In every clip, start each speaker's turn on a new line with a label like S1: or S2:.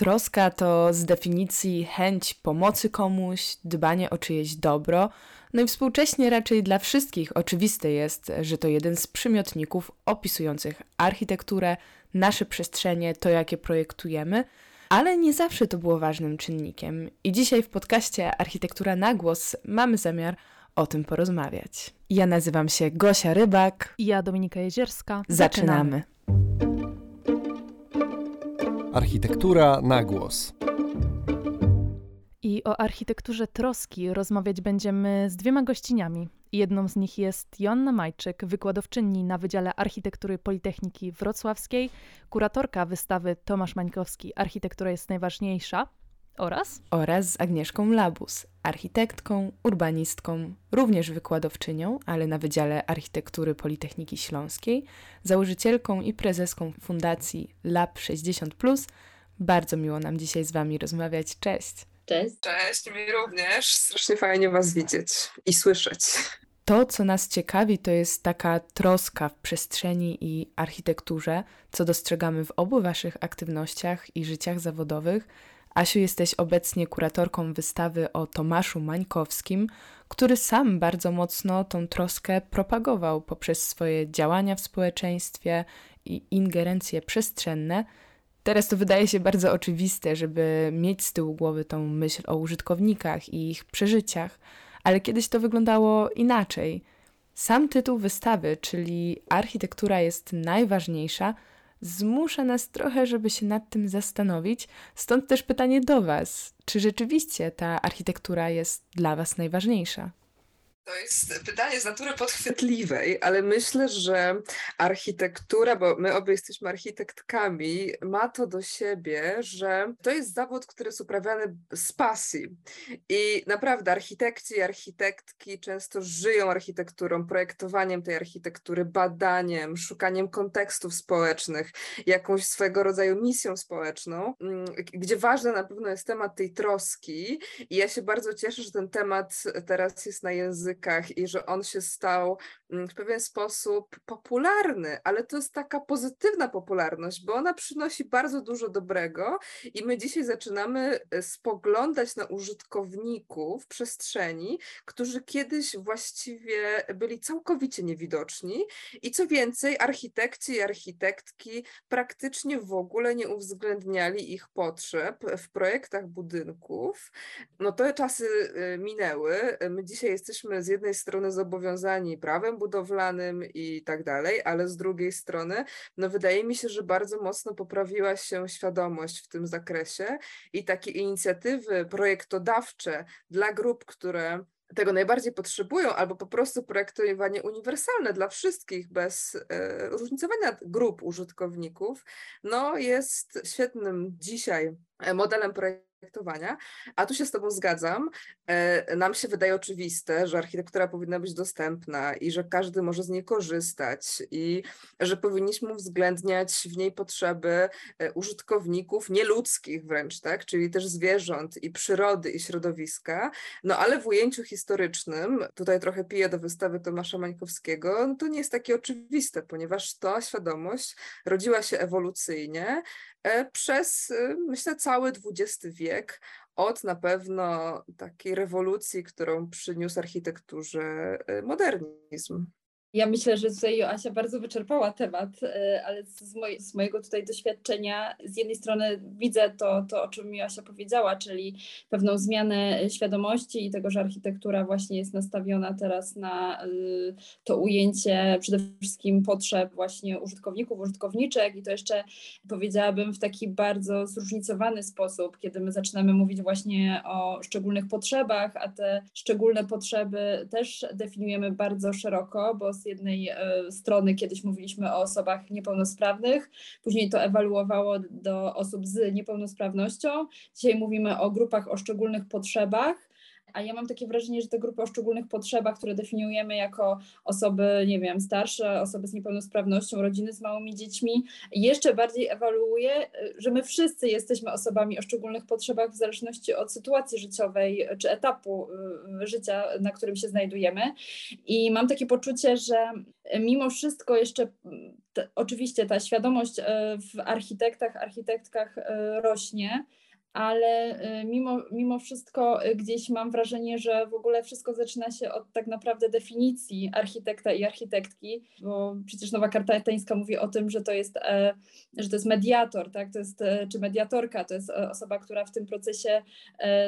S1: Troska to z definicji chęć pomocy komuś, dbanie o czyjeś dobro. No i współcześnie raczej dla wszystkich oczywiste jest, że to jeden z przymiotników opisujących architekturę, nasze przestrzenie, to jakie projektujemy, ale nie zawsze to było ważnym czynnikiem. I dzisiaj w podcaście Architektura na głos mamy zamiar o tym porozmawiać. Ja nazywam się Gosia Rybak.
S2: I ja Dominika Jezierska.
S1: Zaczynamy.
S3: Architektura na głos.
S2: I o architekturze troski rozmawiać będziemy z dwiema gościniami. Jedną z nich jest Joanna Majczyk, wykładowczyni na Wydziale Architektury Politechniki Wrocławskiej, kuratorka wystawy Tomasz Mańkowski Architektura jest najważniejsza oraz
S1: oraz z Agnieszką Labus, architektką, urbanistką, również wykładowczynią, ale na Wydziale Architektury Politechniki Śląskiej, założycielką i prezeską Fundacji Lab 60. Bardzo miło nam dzisiaj z Wami rozmawiać. Cześć.
S4: Cześć.
S5: Cześć, mi również. Strasznie fajnie Was widzieć i słyszeć.
S1: To, co nas ciekawi, to jest taka troska w przestrzeni i architekturze, co dostrzegamy w obu Waszych aktywnościach i życiach zawodowych – Asiu, jesteś obecnie kuratorką wystawy o Tomaszu Mańkowskim, który sam bardzo mocno tą troskę propagował poprzez swoje działania w społeczeństwie i ingerencje przestrzenne. Teraz to wydaje się bardzo oczywiste, żeby mieć z tyłu głowy tą myśl o użytkownikach i ich przeżyciach, ale kiedyś to wyglądało inaczej. Sam tytuł wystawy, czyli Architektura jest najważniejsza, zmusza nas trochę, żeby się nad tym zastanowić. Stąd też pytanie do Was: czy rzeczywiście ta architektura jest dla Was najważniejsza?
S5: To jest pytanie z natury podchwytliwej, ale myślę, że architektura, bo my obie jesteśmy architektkami, ma to do siebie, że to jest zawód, który jest uprawiany z pasji. I naprawdę architekci i architektki często żyją architekturą, projektowaniem tej architektury, badaniem, szukaniem kontekstów społecznych, jakąś swego rodzaju misją społeczną, mm, gdzie ważny na pewno jest temat tej troski. I ja się bardzo cieszę, że ten temat teraz jest na języku językach i że on się stał mm, w pewien sposób popularny, ale to jest taka pozytywna popularność, bo ona przynosi bardzo dużo dobrego i my dzisiaj zaczynamy e, spoglądać na użytkowników przestrzeni, którzy kiedyś właściwie byli całkowicie niewidoczni i co więcej, architekci i architektki praktycznie w ogóle nie uwzględniali ich potrzeb w projektach budynków. No te czasy e, minęły. My dzisiaj jesteśmy z jednej strony zobowiązani prawem budowlanym i tak dalej, ale z drugiej strony, no wydaje mi się, że bardzo mocno poprawiła się świadomość w tym zakresie i takie inicjatywy projektodawcze dla grup, które tego najbardziej potrzebują, albo po prostu projektowanie uniwersalne dla wszystkich, bez e, różnicowania grup użytkowników, no jest świetnym dzisiaj modelem projektu projektowania, a tu się z Tobą zgadzam. E, nam się wydaje oczywiste, że architektura powinna być dostępna i że każdy może z niej korzystać i że powinniśmy uwzględniać w niej potrzeby e, użytkowników nieludzkich wręcz, tak? czyli też zwierząt i przyrody i środowiska. No ale w ujęciu historycznym, tutaj trochę piję do wystawy Tomasza Mańkowskiego, no to nie jest takie oczywiste, ponieważ ta świadomość rodziła się ewolucyjnie, przez, y, myślę, cały XX wiek, od na pewno takiej rewolucji, którą przyniósł architekturze y, modernizm.
S4: Ja myślę, że tutaj Joasia bardzo wyczerpała temat, e, ale z, moj, z, mojego tutaj doświadczenia z jednej strony widzę to, to, o czym Joasia powiedziała, czyli pewną zmianę świadomości i tego, że architektura właśnie jest nastawiona teraz na y, to ujęcie przede wszystkim potrzeb właśnie użytkowników, użytkowniczek. I to jeszcze powiedziałabym w taki bardzo zróżnicowany sposób, kiedy my zaczynamy mówić właśnie o szczególnych potrzebach, a te szczególne potrzeby też definiujemy bardzo szeroko, bo z jednej e, strony kiedyś mówiliśmy o osobach niepełnosprawnych, później to ewaluowało do osób z niepełnosprawnością. Dzisiaj mówimy o grupach o szczególnych potrzebach. A ja mam takie wrażenie, że te grupy o szczególnych potrzebach, które definiujemy jako osoby, nie wiem, starsze, osoby z niepełnosprawnością, rodziny z małymi dziećmi, jeszcze bardziej ewaluuje, że my wszyscy jesteśmy osobami o szczególnych potrzebach w zależności od sytuacji życiowej czy etapu y, życia, na którym się znajdujemy. I mam takie poczucie, że mimo wszystko jeszcze oczywiście ta świadomość y, w architektach, architektkach y, rośnie ale y, mimo, mimo wszystko y, gdzieś mam wrażenie, że w ogóle wszystko zaczyna się od tak naprawdę definicji architekta i architektki, bo przecież nowa karta etańska mówi o tym, że to jest, e, że to jest mediator, tak? to jest, e, czy mediatorka, to jest e, osoba, która w tym procesie,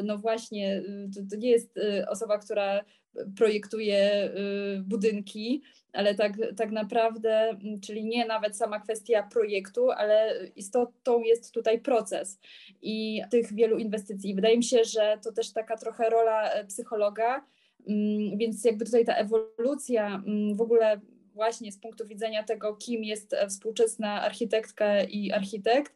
S4: no właśnie, y, to, to nie jest osoba, która projektuje budynki, ale tak, tak naprawdę, mm, czyli nie nawet sama kwestia projektu, ale istotą jest tutaj proces i tych wielu inwestycji. Wydaje mi się, że to też taka trochę rola e, psychologa, mm, więc jakby tutaj ta ewolucja mm, w ogóle właśnie z punktu widzenia tego, kim jest e, współczesna architektka i architekt,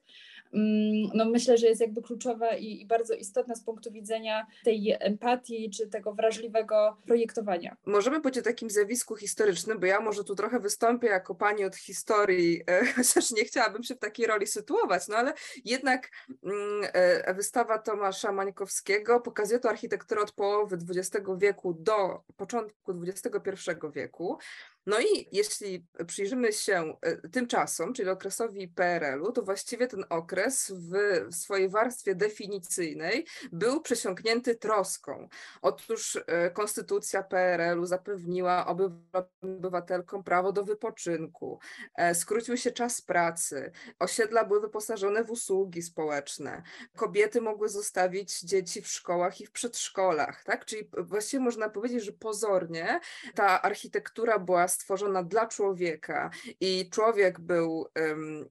S4: no myślę, że jest jakby kluczowa i, i, bardzo istotna z punktu widzenia tej empatii czy tego wrażliwego projektowania.
S5: Możemy powiedzieć o takim zjawisku historycznym, bo ja może tu trochę wystąpię jako pani od historii, e, chociaż nie chciałabym się w takiej roli sytuować, no ale jednak mm, e, wystawa Tomasza Mańkowskiego pokazuje to architekturę od połowy XX wieku do początku XXI wieku. No i jeśli przyjrzymy się e, tym czasom, czyli okresowi PRL-u, to właściwie ten okres w, swojej warstwie definicyjnej był przesiąknięty troską. Otóż e, konstytucja PRL-u zapewniła obywatelkom prawo do wypoczynku, e, skrócił się czas pracy, osiedla były wyposażone w usługi społeczne, kobiety mogły zostawić dzieci w szkołach i w przedszkolach, tak? Czyli właściwie można powiedzieć, że pozornie ta architektura była stworzona dla człowieka i człowiek był,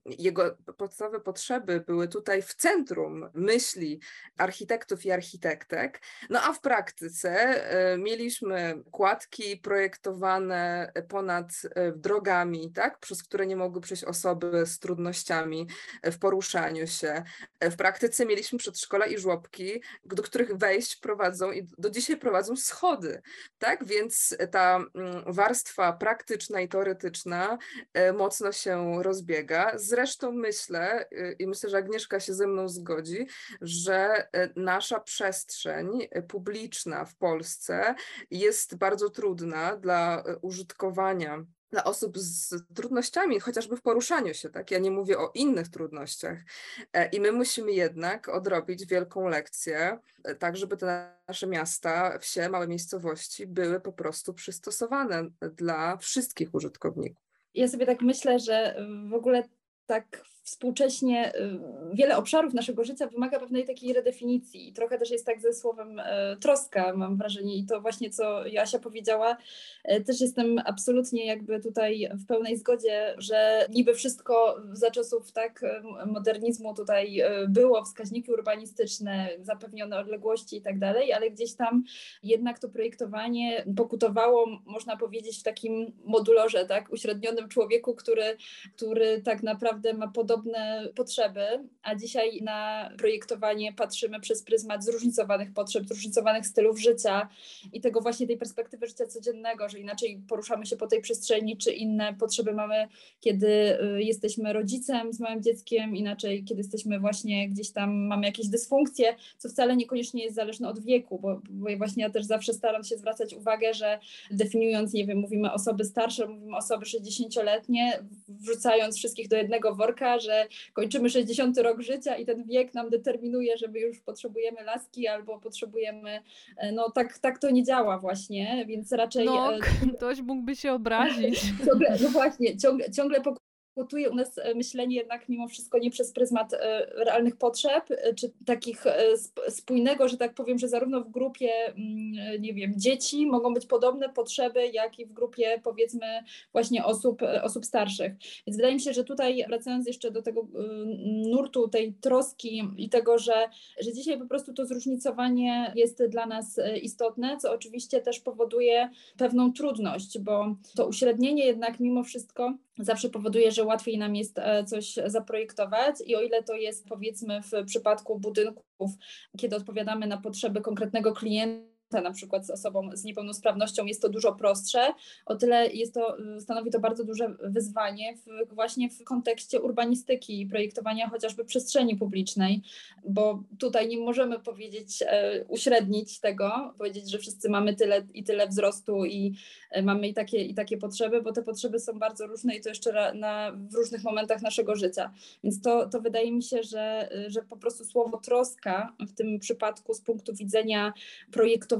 S5: jego podstawowe potrzeby były tutaj w centrum myśli architektów i architektek. No a w praktyce e, mieliśmy kładki projektowane ponad e, drogami, tak, przez które nie mogły przejść osoby z trudnościami w poruszaniu się. E, w praktyce mieliśmy przedszkola i żłobki, do których wejść prowadzą i do dzisiaj prowadzą schody, tak, więc ta mm, warstwa praktyczna praktyczna i teoretyczna e, mocno się rozbiega. Zresztą myślę, e, i myślę, że Agnieszka się ze mną zgodzi, że e, nasza przestrzeń publiczna w Polsce jest bardzo trudna dla użytkowania dla osób z trudnościami, chociażby w poruszaniu się, tak? Ja nie mówię o innych trudnościach. I my musimy jednak odrobić wielką lekcję, tak żeby te nasze miasta, wsie, małe miejscowości były po prostu przystosowane dla wszystkich użytkowników.
S4: Ja sobie tak myślę, że w ogóle tak współcześnie y, wiele obszarów naszego życia wymaga pewnej takiej redefinicji. I trochę też jest tak ze słowem e, troska, mam wrażenie. I to właśnie co Jasia powiedziała, e, też jestem absolutnie jakby tutaj w pełnej zgodzie, że niby wszystko za czasów tak e, modernizmu tutaj było, wskaźniki urbanistyczne, zapewnione odległości i tak dalej, ale gdzieś tam jednak to projektowanie pokutowało, można powiedzieć, w takim modulorze, tak, uśrednionym człowieku, który, który tak naprawdę ma podobne podobne potrzeby, a dzisiaj na projektowanie patrzymy przez pryzmat zróżnicowanych potrzeb, zróżnicowanych stylów życia i tego właśnie tej perspektywy życia codziennego, że inaczej poruszamy się po tej przestrzeni, czy inne potrzeby mamy, kiedy y, jesteśmy rodzicem z małym dzieckiem, inaczej kiedy jesteśmy właśnie gdzieś tam, mamy jakieś dysfunkcje, co wcale niekoniecznie jest zależne od wieku, bo, bo właśnie ja też zawsze staram się zwracać uwagę, że definiując, nie wiem, mówimy osoby starsze, mówimy osoby 60-letnie, wrzucając wszystkich do jednego worka, że kończymy 60 rok życia i ten wiek nam determinuje, że my już potrzebujemy laski albo potrzebujemy, e, no tak, tak to nie działa właśnie, więc raczej...
S2: No, e, ktoś mógłby się obrazić.
S4: Ciągle, no właśnie, ciągle, ciągle kształtuje u nas e, myślenie jednak mimo wszystko nie przez pryzmat e, realnych potrzeb, e, czy takich spójnego, że tak powiem, że zarówno w grupie, mm, nie wiem, dzieci mogą być podobne potrzeby, jak i w grupie powiedzmy właśnie osób, osób starszych. Więc wydaje mi się, że tutaj wracając jeszcze do tego nurtu tej troski i tego, że, że dzisiaj po prostu to zróżnicowanie jest dla nas istotne, co oczywiście też powoduje pewną trudność, bo to uśrednienie jednak mimo wszystko zawsze powoduje, że łatwiej nam jest e, coś zaprojektować i o ile to jest powiedzmy w przypadku budynków, kiedy odpowiadamy na potrzeby konkretnego klienta, na przykład z osobą z niepełnosprawnością jest to dużo prostsze, o tyle jest to, stanowi to bardzo duże wyzwanie w, właśnie w kontekście urbanistyki i projektowania chociażby przestrzeni publicznej, bo tutaj nie możemy powiedzieć, e, uśrednić tego, powiedzieć, że wszyscy mamy tyle i tyle wzrostu i e, mamy i takie, i takie potrzeby, bo te potrzeby są bardzo różne i to jeszcze na, w różnych momentach naszego życia. Więc to, to wydaje mi się, że, że po prostu słowo troska w tym przypadku z punktu widzenia projektowania,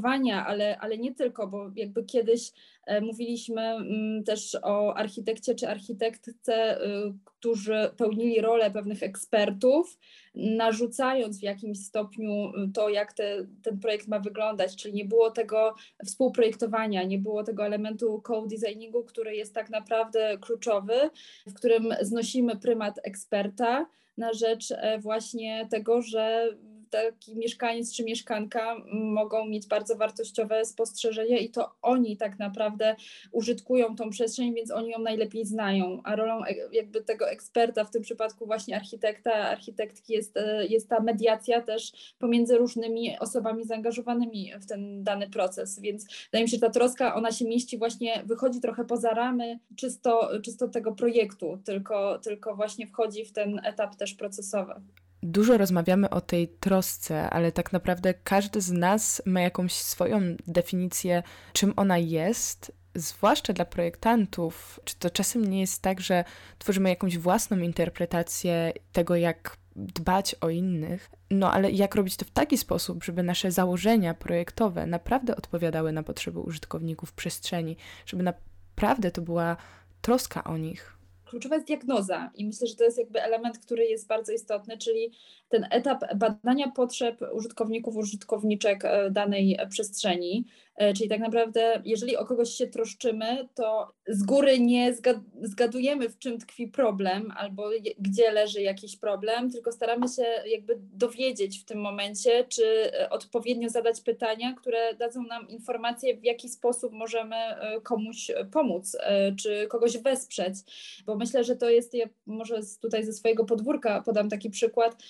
S4: ale, ale nie tylko, bo jakby kiedyś e, mówiliśmy mm, też o architekcie czy architektce, y, którzy pełnili rolę pewnych ekspertów, narzucając w jakimś stopniu to, jak te, ten projekt ma wyglądać, czyli nie było tego współprojektowania, nie było tego elementu co-designingu, który jest tak naprawdę kluczowy, w którym znosimy prymat eksperta na rzecz e, właśnie tego, że taki mieszkaniec czy mieszkanka mogą mieć bardzo wartościowe spostrzeżenia i to oni tak naprawdę użytkują tą przestrzeń, więc oni ją najlepiej znają, a rolą e, jakby tego eksperta, w tym przypadku właśnie architekta, architektki jest, e, jest ta mediacja też pomiędzy różnymi osobami zaangażowanymi w ten dany proces, więc wydaje mi się, że ta troska, ona się mieści właśnie, wychodzi trochę poza ramy czysto, czysto tego projektu, tylko, tylko właśnie wchodzi w ten etap też procesowy.
S1: Dużo rozmawiamy o tej trosce, ale tak naprawdę każdy z nas ma jakąś swoją definicję, czym ona jest, zwłaszcza dla projektantów. Czy to czasem nie jest tak, że tworzymy jakąś własną interpretację tego, jak dbać o innych, no ale jak robić to w taki sposób, żeby nasze założenia projektowe naprawdę odpowiadały na potrzeby użytkowników przestrzeni, żeby naprawdę to była troska o nich
S4: kluczowa jest diagnoza i myślę, że to jest jakby element, który jest bardzo istotny, czyli ten etap badania potrzeb użytkowników, użytkowniczek e, danej przestrzeni, E, czyli tak naprawdę, jeżeli o kogoś się troszczymy, to z góry nie zgadujemy, w czym tkwi problem albo gdzie leży jakiś problem, tylko staramy się jakby dowiedzieć w tym momencie, czy e, odpowiednio zadać pytania, które dadzą nam informację, w jaki sposób możemy e, komuś pomóc, czy kogoś wesprzeć. Bo myślę, że to jest, ja może tutaj ze swojego podwórka podam taki przykład.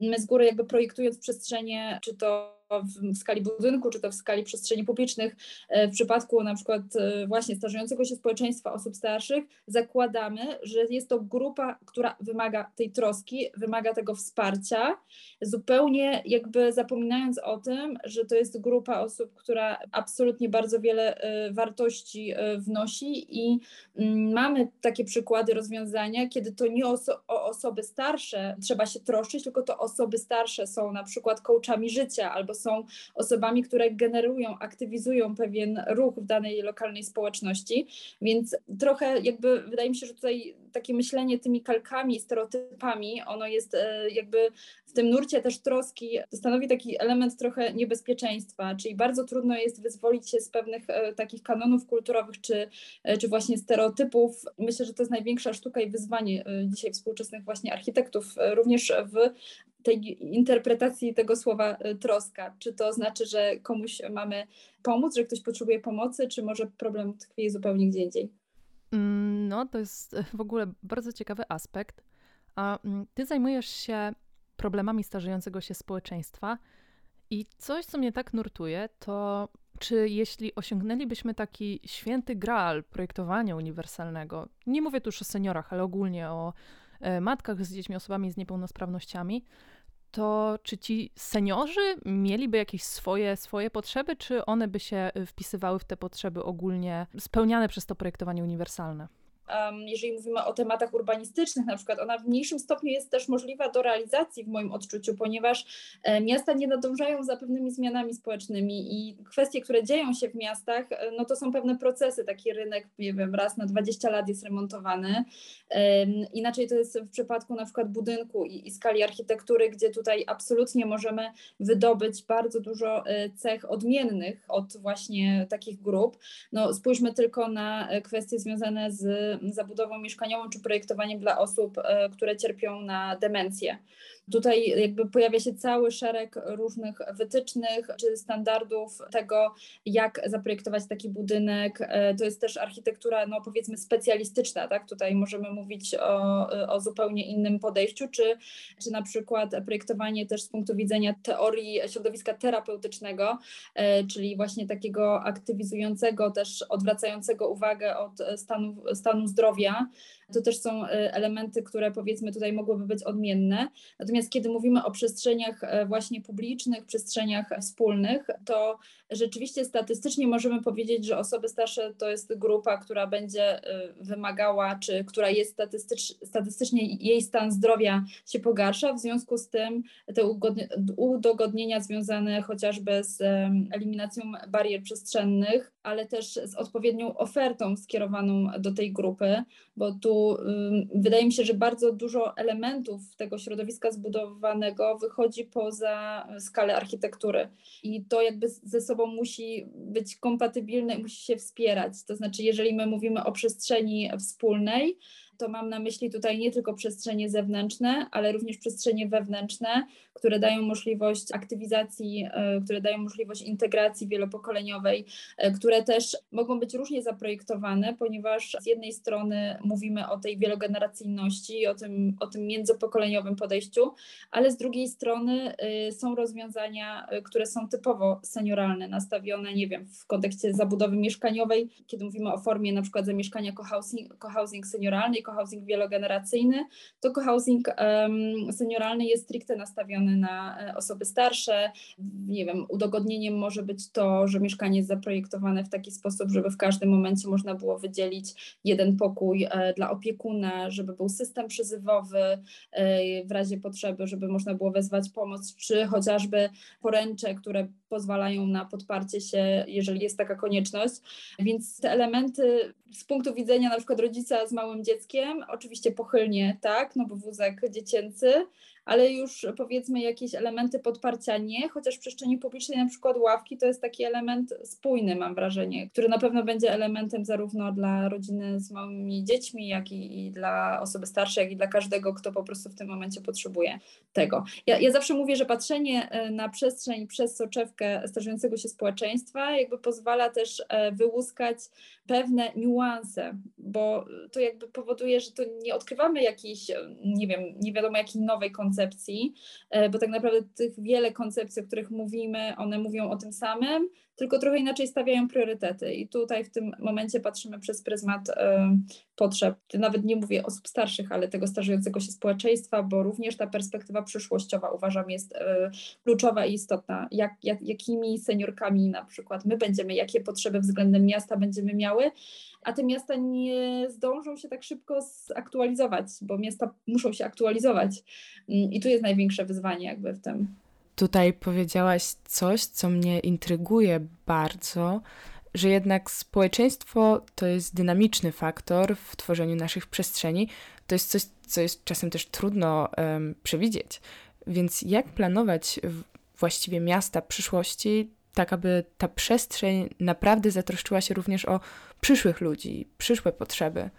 S4: My z góry jakby projektując przestrzenie, czy to w skali budynku, czy to w skali przestrzeni publicznych, e, w przypadku na przykład e, właśnie starzejącego się społeczeństwa osób starszych, zakładamy, że jest to grupa, która wymaga tej troski, wymaga tego wsparcia, zupełnie jakby zapominając o tym, że to jest grupa osób, która absolutnie bardzo wiele e, wartości wnosi i mm, mamy takie przykłady rozwiązania, kiedy to nie oso o osoby starsze trzeba się troszczyć, tylko to osoby starsze są na przykład coachami życia albo są osobami, które generują, aktywizują pewien ruch w danej lokalnej społeczności, więc trochę jakby wydaje mi się, że tutaj takie myślenie tymi kalkami, stereotypami, ono jest e, jakby w tym nurcie też troski, stanowi taki element trochę niebezpieczeństwa, czyli bardzo trudno jest wyzwolić się z pewnych e, takich kanonów kulturowych czy, e, czy właśnie stereotypów. Myślę, że to jest największa sztuka i wyzwanie dzisiaj współczesnych właśnie architektów, również w tej interpretacji tego słowa troska. Czy to znaczy, że komuś mamy pomóc, że ktoś potrzebuje pomocy, czy może problem tkwi zupełnie gdzie indziej?
S2: Mm, no, to jest w ogóle bardzo ciekawy aspekt. A mm, ty zajmujesz się problemami starzejącego się społeczeństwa i coś, co mnie tak nurtuje, to czy jeśli osiągnęlibyśmy taki święty graal projektowania uniwersalnego, nie mówię tu już o seniorach, ale ogólnie o e, matkach z dziećmi, osobami z niepełnosprawnościami, to czy ci seniorzy mieliby jakieś swoje, swoje potrzeby, czy one by się wpisywały w te potrzeby ogólnie spełniane przez to projektowanie uniwersalne?
S4: Jeżeli mówimy o tematach urbanistycznych, na przykład, ona w mniejszym stopniu jest też możliwa do realizacji w moim odczuciu, ponieważ e, miasta nie nadążają za pewnymi zmianami społecznymi i kwestie, które dzieją się w miastach, e, no to są pewne procesy. Taki rynek, nie wiem, raz na 20 lat jest remontowany. Inaczej to jest w przypadku na przykład budynku i, i skali architektury, gdzie tutaj absolutnie możemy wydobyć bardzo dużo e, cech odmiennych od właśnie takich grup. No, spójrzmy tylko na kwestie związane z zabudową mieszkaniową czy projektowaniem dla osób, e, które cierpią na demencję. Tutaj jakby pojawia się cały szereg różnych wytycznych czy standardów tego, jak zaprojektować taki budynek. To jest też architektura, no powiedzmy specjalistyczna, tak? Tutaj możemy mówić o, o zupełnie innym podejściu, czy, czy na przykład projektowanie też z punktu widzenia teorii środowiska terapeutycznego, czyli właśnie takiego aktywizującego, też odwracającego uwagę od stanu, stanu zdrowia, to też są e, elementy, które powiedzmy tutaj mogłyby być odmienne. Natomiast kiedy mówimy o przestrzeniach e, właśnie publicznych, przestrzeniach wspólnych, to rzeczywiście statystycznie możemy powiedzieć, że osoby starsze to jest grupa, która będzie e, wymagała, czy która jest statystycz, statystycznie jej stan zdrowia się pogarsza. W związku z tym te udogodnienia związane chociażby z eliminacją barier przestrzennych, ale też z odpowiednią ofertą skierowaną do tej grupy, bo tu wydaje mi się, że bardzo dużo elementów tego środowiska zbudowanego wychodzi poza skalę architektury i to jakby ze sobą musi być kompatybilne, musi się wspierać. To znaczy, jeżeli my mówimy o przestrzeni wspólnej, to mam na myśli tutaj nie tylko przestrzenie zewnętrzne, ale również przestrzenie wewnętrzne, które dają możliwość aktywizacji, e, które dają możliwość integracji wielopokoleniowej, e, które też mogą być różnie zaprojektowane, ponieważ z jednej strony mówimy o tej wielogeneracyjności, o tym, o tym międzypokoleniowym podejściu, ale z drugiej strony e, są rozwiązania, które są typowo senioralne, nastawione, nie wiem, w kontekście zabudowy mieszkaniowej, kiedy mówimy o formie na przykład zamieszkania cohousing, cohousing senioralny i cohousing wielogeneracyjny, to cohousing um, senioralny jest stricte nastawiony na e, osoby starsze. Nie wiem, udogodnieniem może być to, że mieszkanie jest zaprojektowane w taki sposób, żeby w każdym momencie można było wydzielić jeden pokój e, dla opiekuna, żeby był system przyzywowy e, w razie potrzeby, żeby można było wezwać pomoc, czy chociażby poręcze, które pozwalają na podparcie się, jeżeli jest taka konieczność. Więc te elementy z punktu widzenia na przykład rodzica z małym dzieckiem, oczywiście pochylnie, tak, no bo wózek dziecięcy, ale już powiedzmy jakieś elementy podparcia nie, chociaż w przestrzeni publicznej na przykład ławki to jest taki element spójny, mam wrażenie, który na pewno będzie elementem zarówno dla rodziny z małymi dziećmi, jak i, i dla osoby starszej, jak i dla każdego, kto po prostu w tym momencie potrzebuje tego. Ja, ja zawsze mówię, że patrzenie e, na przestrzeń przez soczewkę starzejącego się społeczeństwa jakby pozwala też e, wyłuskać pewne niuanse, bo to jakby powoduje, że to nie odkrywamy jakiejś, nie wiem, nie wiadomo jakiej nowej koncepcji, e, bo tak naprawdę tych wiele koncepcji, o których mówimy, one mówią o tym samym, tylko trochę inaczej stawiają priorytety. I tutaj w tym momencie patrzymy przez pryzmat y, potrzeb, nawet nie mówię osób starszych, ale tego starzejącego się społeczeństwa, bo również ta perspektywa przyszłościowa uważam jest y, kluczowa i istotna. Jak, jak, jakimi seniorkami na przykład my będziemy, jakie potrzeby względem miasta będziemy miały, a te miasta nie zdążą się tak szybko zaktualizować, bo miasta muszą się aktualizować. Mm, I tu jest największe wyzwanie jakby w tym.
S1: Tutaj powiedziałaś coś, co mnie intryguje bardzo, że jednak społeczeństwo to jest dynamiczny faktor w tworzeniu naszych przestrzeni. To jest coś, co jest czasem też trudno um, przewidzieć. Więc jak planować właściwie miasta przyszłości, tak aby ta przestrzeń naprawdę zatroszczyła się również o przyszłych ludzi, przyszłe potrzeby?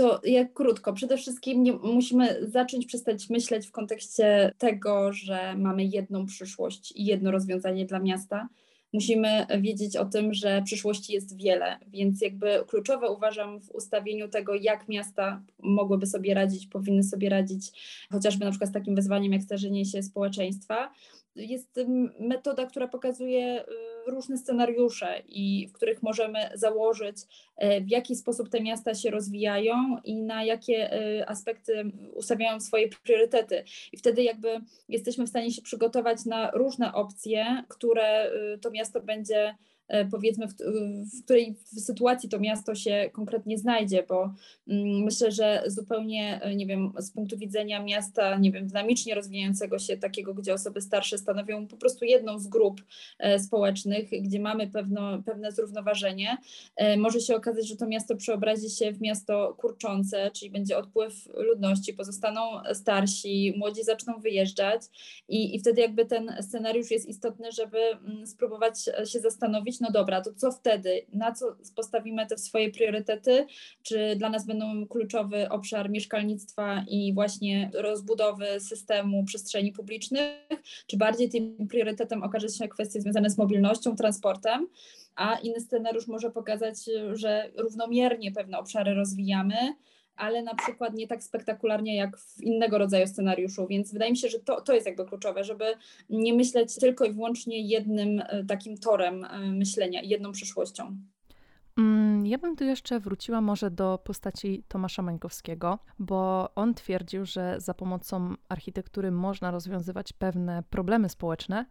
S4: To jak krótko, przede wszystkim nie, musimy zacząć przestać myśleć w kontekście tego, że mamy jedną przyszłość i jedno rozwiązanie dla miasta. Musimy wiedzieć o tym, że przyszłości jest wiele, więc jakby kluczowe uważam w ustawieniu tego, jak miasta mogłyby sobie radzić, powinny sobie radzić, chociażby na przykład z takim wyzwaniem jak starzenie się społeczeństwa, jest metoda, która pokazuje y, różne scenariusze i w których możemy założyć, e, w jaki sposób te miasta się rozwijają i na jakie e, aspekty ustawiają swoje priorytety. I wtedy jakby jesteśmy w stanie się przygotować na różne opcje, które y, to miasto będzie powiedzmy, w, w której sytuacji to miasto się konkretnie znajdzie, bo mm, myślę, że zupełnie, e, nie wiem, z punktu widzenia miasta, nie wiem, dynamicznie rozwijającego się, takiego, gdzie osoby starsze stanowią po prostu jedną z grup e, społecznych, gdzie mamy pewno, pewne zrównoważenie, może się okazać, że to miasto przeobrazi się w miasto kurczące, czyli będzie odpływ ludności, pozostaną starsi, młodzi zaczną wyjeżdżać i, i wtedy jakby ten scenariusz jest istotny, żeby mm, spróbować się zastanowić, no dobra, to co wtedy, na co postawimy te swoje priorytety, czy dla nas będą kluczowy obszar mieszkalnictwa i właśnie rozbudowy systemu przestrzeni publicznych, czy bardziej tym priorytetem okaże się kwestie związane z mobilnością, transportem, a inny scenariusz może pokazać, że równomiernie pewne obszary rozwijamy, ale na przykład nie tak spektakularnie jak w innego rodzaju scenariuszu, więc wydaje mi się, że to, to jest jakby kluczowe, żeby nie myśleć tylko i wyłącznie jednym e, takim torem e, myślenia, jedną przyszłością.
S2: Mm, ja bym tu jeszcze wróciła może do postaci Tomasza Mańkowskiego, bo on twierdził, że za pomocą architektury można rozwiązywać pewne problemy społeczne.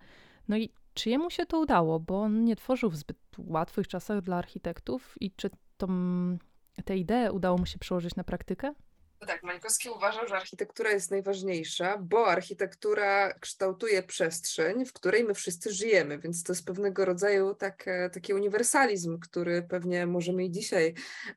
S2: No i czy jemu się to udało, bo on nie tworzył w zbyt łatwych czasach dla architektów i czy to te idee udało mu się przełożyć na praktykę?
S5: Tak, Mańkowski uważał, że architektura jest najważniejsza, bo architektura kształtuje przestrzeń, w której my wszyscy żyjemy, więc to jest pewnego rodzaju tak, taki uniwersalizm, który pewnie możemy i dzisiaj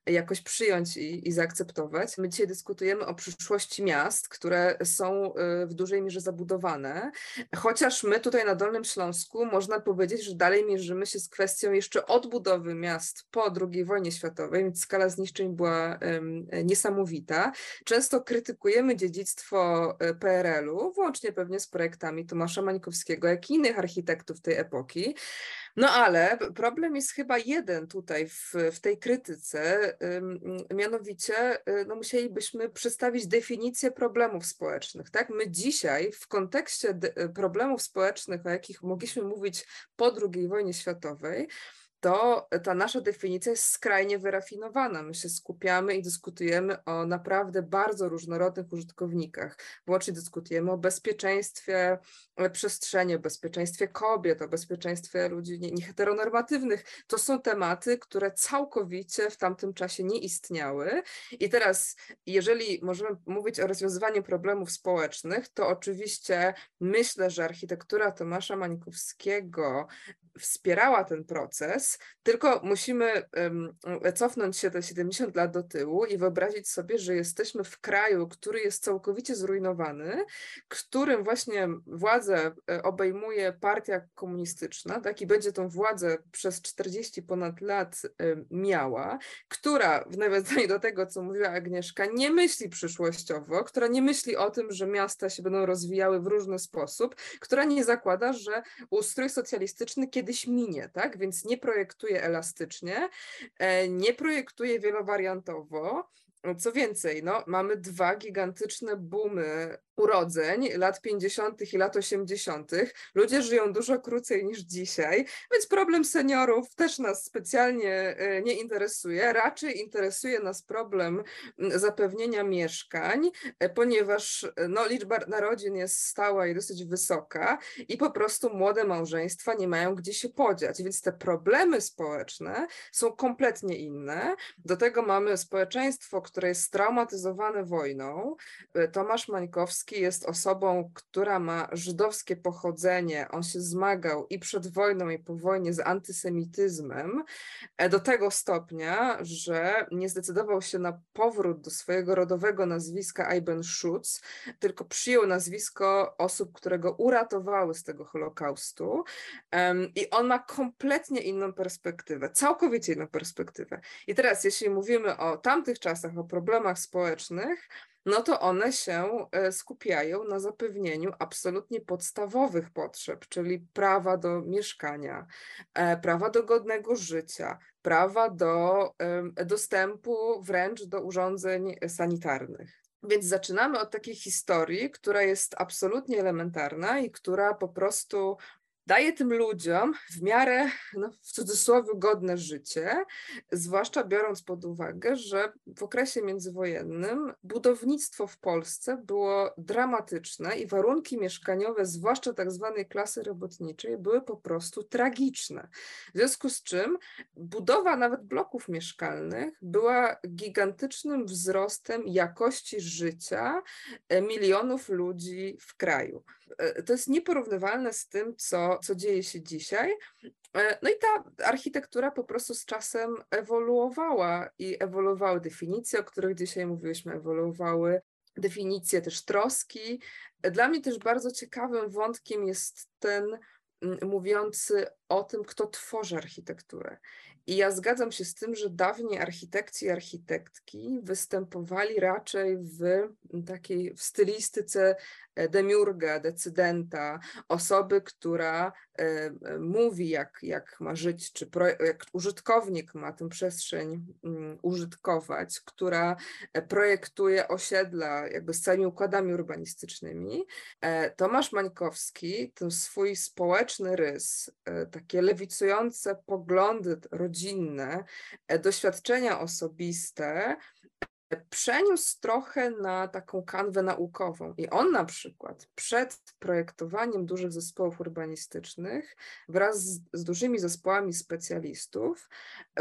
S5: jakoś przyjąć i, i zaakceptować. My dzisiaj dyskutujemy o przyszłości miast, które są y, w dużej mierze zabudowane, chociaż my tutaj na Dolnym Śląsku można powiedzieć, że dalej mierzymy się z kwestią jeszcze odbudowy miast po II wojnie światowej, więc skala zniszczeń była um, niesamowita. Często krytykujemy dziedzictwo e, PRL-u, włącznie pewnie z projektami Tomasza Mańkowskiego, jak i innych architektów tej epoki. No ale problem jest chyba jeden tutaj w, w tej krytyce, mianowicie y, no, musielibyśmy przedstawić definicję problemów społecznych. Tak? My dzisiaj w kontekście problemów społecznych, o jakich mogliśmy mówić po II wojnie światowej, to ta nasza definicja jest skrajnie wyrafinowana. My się skupiamy i dyskutujemy o naprawdę bardzo różnorodnych użytkownikach. Włącznie dyskutujemy o bezpieczeństwie przestrzeni, o bezpieczeństwie kobiet, o bezpieczeństwie ludzi nieheteronormatywnych. To są tematy, które całkowicie w tamtym czasie nie istniały. I teraz, jeżeli możemy mówić o rozwiązywaniu problemów społecznych, to oczywiście myślę, że architektura Tomasza Mańkowskiego wspierała ten proces, tylko musimy cofnąć się te 70 lat do tyłu i wyobrazić sobie, że jesteśmy w kraju, który jest całkowicie zrujnowany, którym właśnie władzę e, obejmuje partia komunistyczna, tak i będzie tą władzę przez 40 ponad lat miała, która w nawiązaniu do tego, co mówiła Agnieszka, nie myśli przyszłościowo, która nie myśli o tym, że miasta się będą rozwijały w różny sposób, która nie zakłada, że ustrój socjalistyczny kiedyś minie, tak? Więc nie projektuje elastycznie, e, nie projektuje wielowariantowo. Co więcej, no, mamy dwa gigantyczne boomy urodzeń lat 50. i lat 80. Ludzie żyją dużo krócej niż dzisiaj, więc problem seniorów też nas specjalnie e, nie interesuje. Raczej interesuje nas problem zapewnienia mieszkań, e, ponieważ e, no, liczba narodzin jest stała i dosyć wysoka i po prostu młode małżeństwa nie mają gdzie się podziać, więc te problemy społeczne są kompletnie inne. Do tego mamy społeczeństwo, które jest straumatyzowane wojną. Tomasz Mańkowski jest osobą, która ma żydowskie pochodzenie. On się zmagał i przed wojną, i po wojnie z antysemityzmem e, do tego stopnia, że nie zdecydował się na powrót do swojego rodowego nazwiska Eiben Schutz, tylko przyjął nazwisko osób, które go uratowały z tego Holokaustu. I on ma kompletnie inną perspektywę, całkowicie inną perspektywę. I teraz, jeśli mówimy o tamtych czasach, o problemach społecznych, no to one się e, skupiają na zapewnieniu absolutnie podstawowych potrzeb, czyli prawa do mieszkania, e, prawa do godnego życia, prawa do dostępu wręcz do urządzeń sanitarnych. Więc zaczynamy od takiej historii, która jest absolutnie elementarna i która po prostu daje tym ludziom w miarę, no, w cudzysłowie, godne życie, zwłaszcza biorąc pod uwagę, że w okresie międzywojennym budownictwo w Polsce było dramatyczne i warunki mieszkaniowe, zwłaszcza tak zwanej klasy robotniczej, były po prostu tragiczne. W związku z czym budowa nawet bloków mieszkalnych była gigantycznym wzrostem jakości życia e, milionów ludzi w kraju. E, to jest nieporównywalne z tym, co, co dzieje się dzisiaj. E, no i ta architektura po prostu z czasem ewoluowała i ewoluowały definicje, o których dzisiaj mówiłyśmy, ewoluowały definicje też troski. Dla mnie też bardzo ciekawym wątkiem jest ten mówiący o tym, kto tworzy architekturę. I ja zgadzam się z tym, że dawniej architekci i architektki występowali raczej w takiej w stylistyce demiurga, decydenta, osoby, która e, e, mówi, jak, jak ma żyć, czy pro, jak użytkownik ma tę przestrzeń um, użytkować, która projektuje osiedla jakby z całymi układami urbanistycznymi. Tomasz Mańkowski ten swój społeczny rys, takie lewicujące poglądy rodzinne, doświadczenia osobiste, przeniósł trochę na taką kanwę naukową. I on na przykład przed projektowaniem dużych zespołów urbanistycznych wraz z, z, dużymi zespołami specjalistów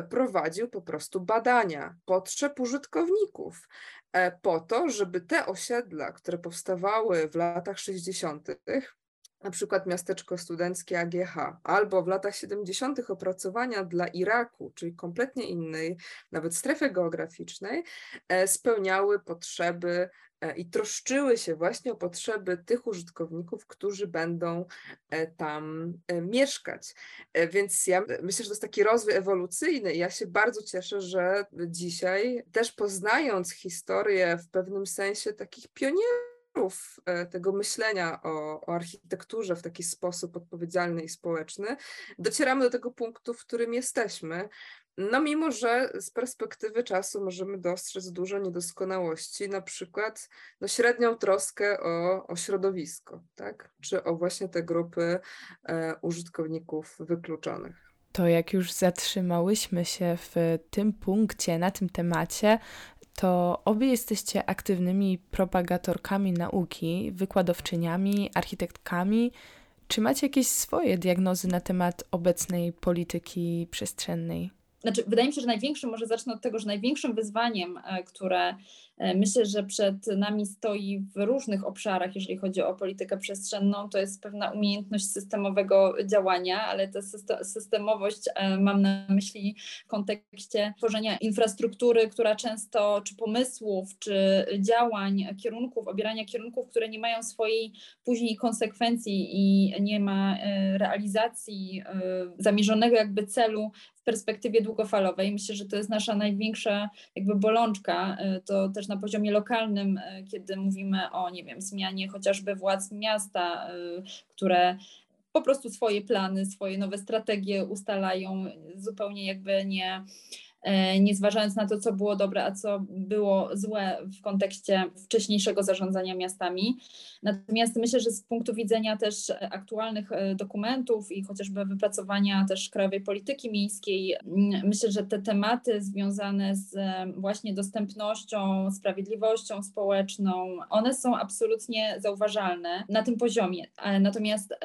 S5: prowadził po prostu badania potrzeb użytkowników e, po to, żeby te osiedla, które powstawały w latach 60., na przykład miasteczko studenckie AGH, albo w latach 70. opracowania dla Iraku, czyli kompletnie innej, nawet strefy geograficznej, e, spełniały potrzeby e, i troszczyły się właśnie o potrzeby tych użytkowników, którzy będą e, tam mieszkać. Więc ja myślę, że to jest taki rozwój ewolucyjny ja się bardzo cieszę, że dzisiaj też poznając historię w pewnym sensie takich pionierów, E, tego myślenia o, o, architekturze w taki sposób odpowiedzialny i społeczny, docieramy do tego punktu, w którym jesteśmy. No, mimo że z perspektywy czasu możemy dostrzec dużo niedoskonałości, na przykład no, średnią troskę o, o środowisko, tak? czy o właśnie te grupy e, użytkowników wykluczonych
S1: to jak już zatrzymałyśmy się w tym punkcie, na tym temacie, to obie jesteście aktywnymi propagatorkami nauki, wykładowczyniami, architektkami. Czy macie jakieś swoje diagnozy na temat obecnej polityki przestrzennej?
S4: Znaczy, wydaje mi się, że największym, może zacznę od tego, że największym wyzwaniem, e, które myślę, że przed nami stoi w różnych obszarach, jeżeli chodzi o politykę przestrzenną, to jest pewna umiejętność systemowego działania, ale ta systemowość e, mam na myśli w kontekście tworzenia infrastruktury, która często, czy pomysłów, czy działań, kierunków, obierania kierunków, które nie mają swojej później konsekwencji i nie ma e, realizacji zamierzonego jakby celu w perspektywie długofalowej. Myślę, że to jest nasza największa jakby bolączka. To też na poziomie lokalnym, e, kiedy mówimy o, nie wiem, zmianie chociażby władz miasta, e, które po prostu swoje plany, swoje nowe strategie ustalają, zupełnie jakby nie nie zważając na to, co było dobre, a co było złe w kontekście wcześniejszego zarządzania miastami. Natomiast myślę, że z punktu widzenia też aktualnych e, dokumentów i chociażby wypracowania też krajowej polityki miejskiej, myślę, że te tematy związane z e, właśnie dostępnością, sprawiedliwością społeczną, one są absolutnie zauważalne na tym poziomie. Natomiast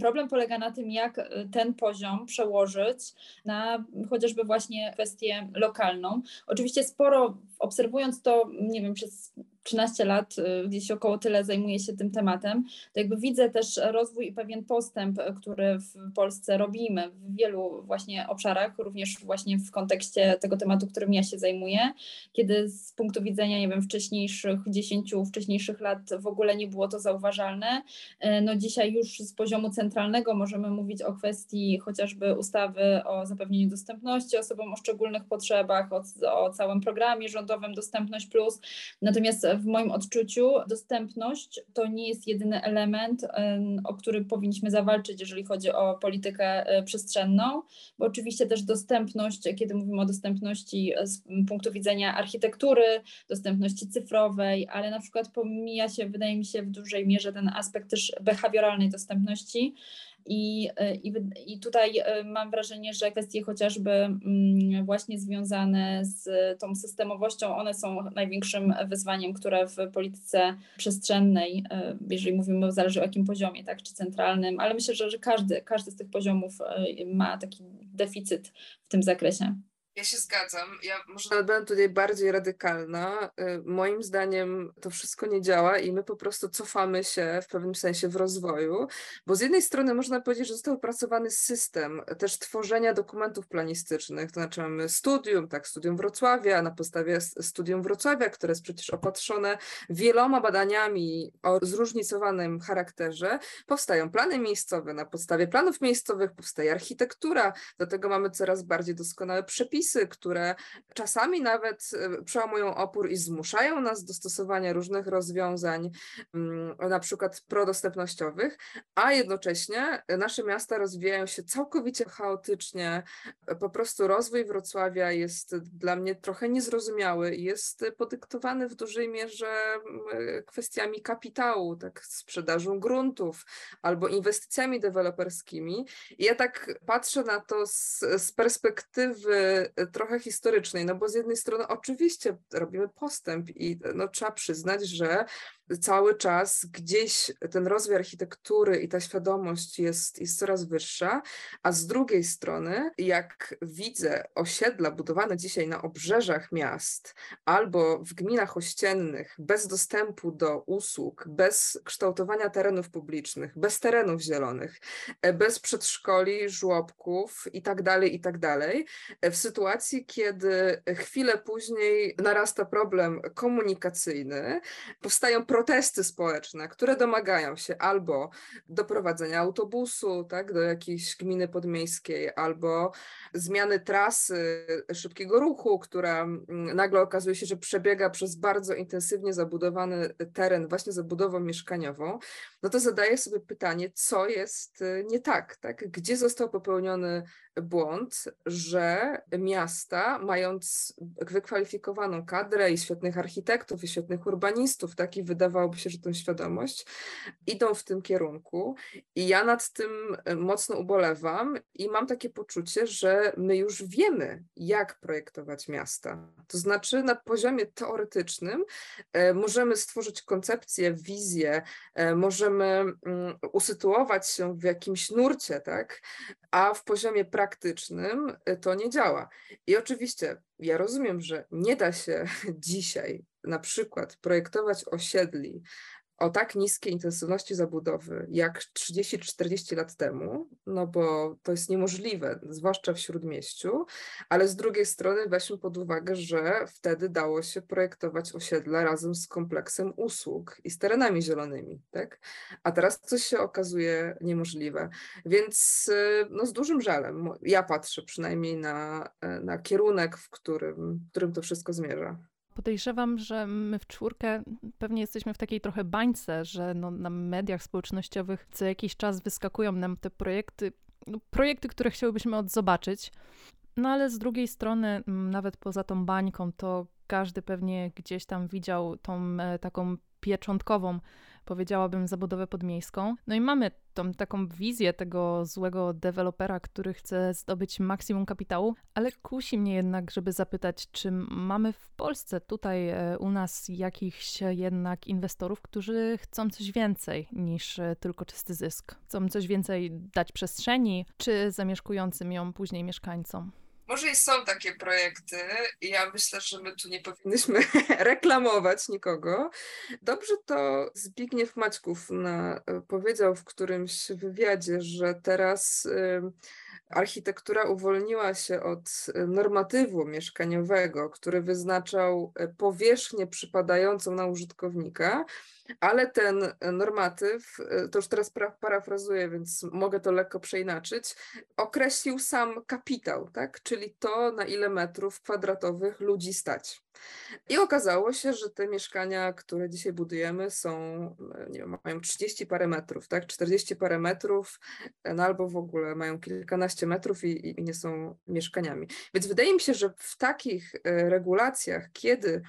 S4: problem polega na tym, jak ten poziom przełożyć na chociażby właśnie kwestie lokalną. Oczywiście sporo obserwując to, nie wiem, przez 13 lat, y, gdzieś około tyle zajmuję się tym tematem, to jakby widzę też rozwój i pewien postęp, który w Polsce robimy w wielu właśnie obszarach, również właśnie w kontekście tego tematu, którym ja się zajmuję, kiedy z punktu widzenia, nie wiem, wcześniejszych 10 wcześniejszych lat w ogóle nie było to zauważalne. Y, no dzisiaj już z poziomu centralnego możemy mówić o kwestii chociażby ustawy o zapewnieniu dostępności osobom o szczególnych potrzebach, o, o całym programie rządowym Dostępność Plus. Natomiast w moim odczuciu dostępność to nie jest jedyny element, o który powinniśmy zawalczyć, jeżeli chodzi o politykę e, przestrzenną, bo oczywiście też dostępność, kiedy mówimy o dostępności z punktu widzenia architektury, dostępności cyfrowej, ale na przykład pomija się, wydaje mi się, w dużej mierze ten aspekt też behawioralnej dostępności, i, e, i, I tutaj e, mam wrażenie, że kwestie chociażby mm, właśnie związane z tą systemowością, one są największym wyzwaniem, które w polityce przestrzennej, e, jeżeli mówimy, zależy o jakim poziomie, tak, czy centralnym, ale myślę, że, że każdy, każdy z tych poziomów ma taki deficyt w tym zakresie.
S5: Ja się zgadzam. Ja może nawet będę tutaj bardziej radykalna. Y, moim zdaniem to wszystko nie działa i my po prostu cofamy się w pewnym sensie w rozwoju, bo z jednej strony można powiedzieć, że został opracowany system też tworzenia dokumentów planistycznych, to znaczy mamy studium, tak, studium Wrocławia, na podstawie studium Wrocławia, które jest przecież opatrzone wieloma badaniami o zróżnicowanym charakterze, powstają plany miejscowe, na podstawie planów miejscowych powstaje architektura, do tego mamy coraz bardziej doskonałe przepisy, które czasami nawet e, przełamują opór i zmuszają nas do stosowania różnych rozwiązań, mm, na przykład prodostępnościowych, a jednocześnie nasze miasta rozwijają się całkowicie chaotycznie. Po prostu rozwój Wrocławia jest dla mnie trochę niezrozumiały i jest podyktowany w dużej mierze mm, kwestiami kapitału, tak sprzedażą gruntów albo inwestycjami deweloperskimi. I ja tak patrzę na to z, z perspektywy trochę historycznej, no bo z jednej strony oczywiście robimy postęp i no, trzeba przyznać, że cały czas gdzieś ten rozwój architektury i ta świadomość jest, jest coraz wyższa, a z drugiej strony, jak widzę osiedla budowane dzisiaj na obrzeżach miast albo w gminach ościennych, bez dostępu do usług, bez kształtowania terenów publicznych, bez terenów zielonych, bez przedszkoli, żłobków i tak dalej, i tak w sytuacji, kiedy chwilę później narasta problem komunikacyjny, powstają protesty społeczne, które domagają się albo doprowadzenia autobusu tak, do jakiejś gminy podmiejskiej, albo zmiany trasy szybkiego ruchu, która nagle okazuje się, że przebiega przez bardzo intensywnie zabudowany teren, właśnie zabudową mieszkaniową, no to zadaję sobie pytanie, co jest y, nie tak, tak? Gdzie został popełniony błąd, że miasta, mając wykwalifikowaną kadrę i świetnych architektów, i świetnych urbanistów, tak, i wydawałoby się, że tę świadomość, idą w tym kierunku. I ja nad tym e, mocno ubolewam i mam takie poczucie, że my już wiemy, jak projektować miasta. To znaczy, na poziomie teoretycznym e, możemy stworzyć koncepcję, wizję, e, możemy mm, usytuować się w jakimś nurcie, tak, a w poziomie praktycznym y, to nie działa. I oczywiście ja rozumiem, że nie da się dzisiaj na przykład projektować osiedli o tak niskiej intensywności zabudowy jak 30-40 lat temu, no bo to jest niemożliwe, zwłaszcza w śródmieściu, ale z drugiej strony weźmy pod uwagę, że wtedy dało się projektować osiedla razem z kompleksem usług i z terenami zielonymi, tak? A teraz coś się okazuje niemożliwe. Więc no, z dużym żalem ja patrzę przynajmniej na, na kierunek, w którym, w którym to wszystko zmierza
S2: podejrzewam, że my w czwórkę pewnie jesteśmy w takiej trochę bańce, że no, na mediach społecznościowych co jakiś czas wyskakują nam te projekty, no, projekty, które chcielibyśmy odzobaczyć. No ale z drugiej strony, nawet poza tą bańką, to każdy pewnie gdzieś tam widział tą e, taką pieczątkową powiedziałabym, zabudowę podmiejską. No i mamy tą taką wizję tego złego dewelopera, który chce zdobyć maksimum kapitału, ale kusi mnie jednak, żeby zapytać, czy mamy w Polsce, tutaj e, u nas, jakichś jednak inwestorów, którzy chcą coś więcej niż e, tylko czysty zysk. Chcą coś więcej dać przestrzeni, czy zamieszkującym ją później mieszkańcom.
S5: Może i są takie projekty ja myślę, że my tu nie powinnyśmy reklamować nikogo. Dobrze to Zbigniew Maćków na, powiedział w którymś wywiadzie, że teraz y, architektura uwolniła się od normatywu mieszkaniowego, który wyznaczał powierzchnię przypadającą na użytkownika ale ten normatyw, e, to już teraz parafrazuję, więc mogę to lekko przeinaczyć, określił sam kapitał, tak? czyli to, na ile metrów kwadratowych ludzi stać. I okazało się, że te mieszkania, które dzisiaj budujemy, są, e, nie wiem, mają 30 parę metrów, tak? 40 parę metrów, e, no albo w ogóle mają kilkanaście metrów i, i nie są mieszkaniami. Więc wydaje mi się, że w takich regulacjach, kiedy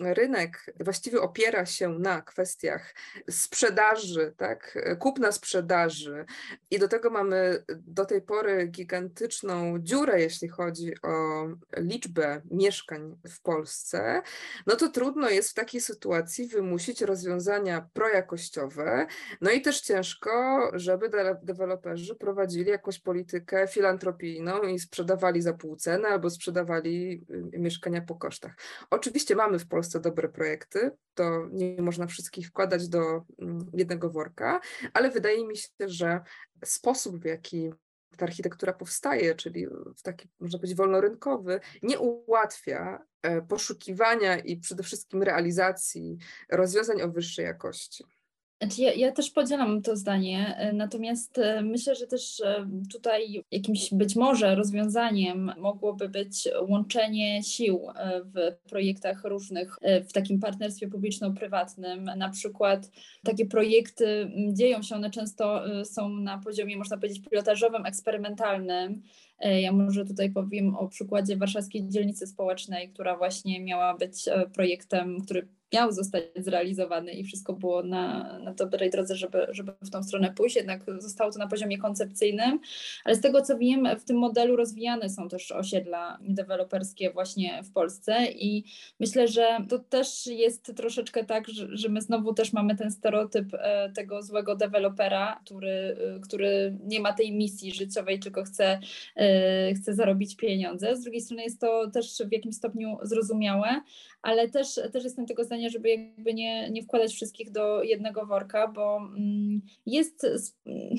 S5: rynek właściwie opiera się na kwestiach sprzedaży, tak, kupna sprzedaży. I do tego mamy do tej pory gigantyczną dziurę, jeśli chodzi o liczbę mieszkań w Polsce, no to trudno jest w takiej sytuacji wymusić rozwiązania projakościowe, no i też ciężko, żeby deweloperzy prowadzili jakąś politykę filantropijną i sprzedawali za pół ceny albo sprzedawali y, mieszkania po kosztach. Oczywiście mamy w Polsce dobre projekty, to nie można wszystkich wkładać do mm, jednego worka, ale wydaje mi się, że sposób, w jaki ta architektura powstaje, czyli w taki, można powiedzieć, wolnorynkowy, nie ułatwia e, poszukiwania i przede wszystkim realizacji rozwiązań o wyższej jakości.
S4: Znaczy ja, ja, też podzielam to zdanie, e, natomiast e, myślę, że też e, tutaj jakimś być może rozwiązaniem mogłoby być łączenie sił w projektach różnych, w takim partnerstwie publiczno-prywatnym. Na przykład takie projekty dzieją się, one często są na poziomie, można powiedzieć, pilotażowym, eksperymentalnym. Ja może tutaj powiem o przykładzie Warszawskiej Dzielnicy Społecznej, która właśnie miała być projektem, który miał zostać zrealizowany i wszystko było na, na dobrej drodze, żeby, żeby w tą stronę pójść, jednak zostało to na poziomie koncepcyjnym, ale z tego co wiem, w tym modelu rozwijane są też osiedla deweloperskie właśnie w Polsce i myślę, że to też jest troszeczkę tak, że, że my znowu też mamy ten stereotyp e, tego złego dewelopera, który, e, który nie ma tej misji życiowej, tylko chce, e, chce zarobić pieniądze. Z drugiej strony jest to też w jakimś stopniu zrozumiałe, ale też, też jestem tego zdania, żeby jakby nie, nie wkładać wszystkich do jednego worka, bo mm, jest,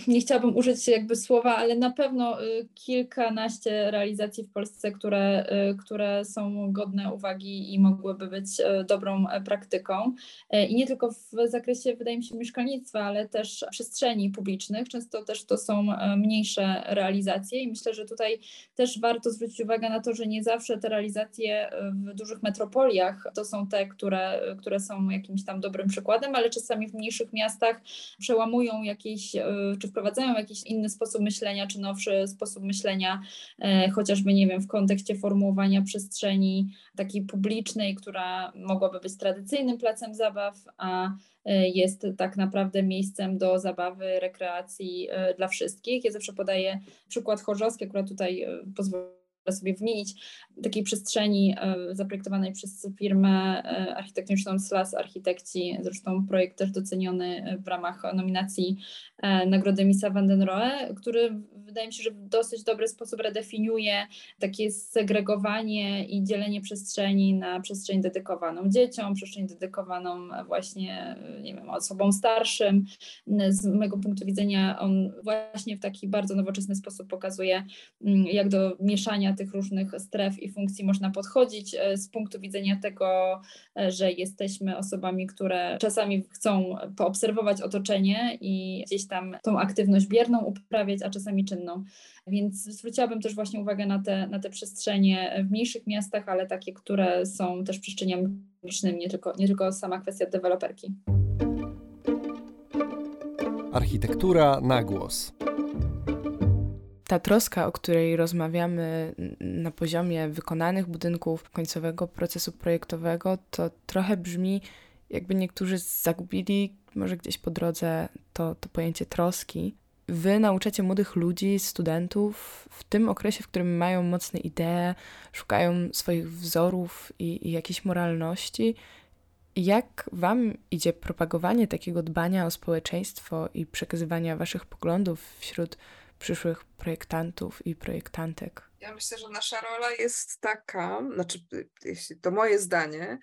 S4: nie chciałabym użyć jakby słowa, ale na pewno y, kilkanaście realizacji w Polsce, które, y, które są godne uwagi i mogłyby być y, dobrą e, praktyką. E, I nie tylko w zakresie, wydaje mi się, mieszkalnictwa, ale też przestrzeni publicznych. Często też to są e, mniejsze realizacje i myślę, że tutaj też warto zwrócić uwagę na to, że nie zawsze te realizacje w dużych metropoliach to są te, które, które są jakimś tam dobrym przykładem, ale czasami w mniejszych miastach przełamują jakiś, e, czy wprowadzają jakiś inny sposób myślenia, czy nowszy sposób myślenia, e, chociażby, nie wiem, w kontekście formułowania przestrzeni takiej publicznej, która mogłaby być tradycyjnym placem zabaw, a e, jest tak naprawdę miejscem do zabawy, rekreacji dla wszystkich. Ja zawsze podaję przykład chorzowski, akurat tutaj pozwolę sobie wymienić, takiej przestrzeni e, zaprojektowanej przez firmę e, architektoniczną SLAS Architekci, zresztą projekt też doceniony w ramach nominacji e, Nagrody Misa van den Rohe, który wydaje mi się, że w dosyć dobry sposób redefiniuje takie segregowanie i dzielenie przestrzeni na przestrzeń dedykowaną dzieciom, przestrzeń dedykowaną właśnie, nie wiem, osobom starszym. Z mojego punktu widzenia on właśnie w taki bardzo nowoczesny sposób pokazuje, mm, jak do mieszania tych różnych stref i funkcji można podchodzić e, z punktu widzenia tego, e, że jesteśmy osobami, które czasami chcą poobserwować otoczenie i gdzieś tam tą aktywność bierną uprawiać, a czasami czynną. Więc zwróciłabym też właśnie uwagę na te, na te przestrzenie w mniejszych miastach, ale takie, które są też przestrzeniami publicznymi, nie tylko, nie tylko sama kwestia deweloperki.
S3: Architektura na głos
S1: ta troska, o której rozmawiamy na poziomie wykonanych budynków, końcowego procesu projektowego, to trochę brzmi, jakby niektórzy zagubili może gdzieś po drodze to, to pojęcie troski. Wy nauczacie młodych ludzi, studentów w tym okresie, w którym mają mocne idee, szukają swoich wzorów i, i jakiejś moralności. Jak Wam idzie propagowanie takiego dbania o społeczeństwo i przekazywania Waszych poglądów wśród przyszłych projektantów i projektantek?
S5: Ja myślę, że nasza rola jest taka, znaczy, jeśli to moje zdanie,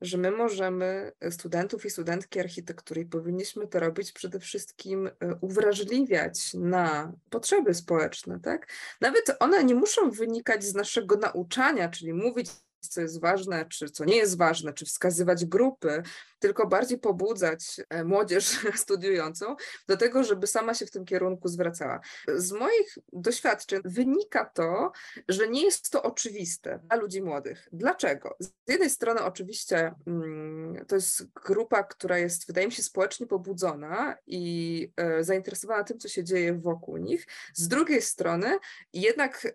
S5: że my możemy studentów i studentki architektury powinniśmy to robić przede wszystkim e, uwrażliwiać na potrzeby społeczne, tak? Nawet one nie muszą wynikać z naszego nauczania, czyli mówić co jest ważne, czy co nie jest ważne, czy wskazywać grupy, tylko bardziej pobudzać e, młodzież studiującą do tego, żeby sama się w tym kierunku zwracała. Z moich doświadczeń wynika to, że nie jest to oczywiste dla ludzi młodych. Dlaczego? Z jednej strony oczywiście mm, to jest grupa, która jest, wydaje mi się, społecznie pobudzona i e, zainteresowana tym, co się dzieje wokół nich. Z drugiej strony jednak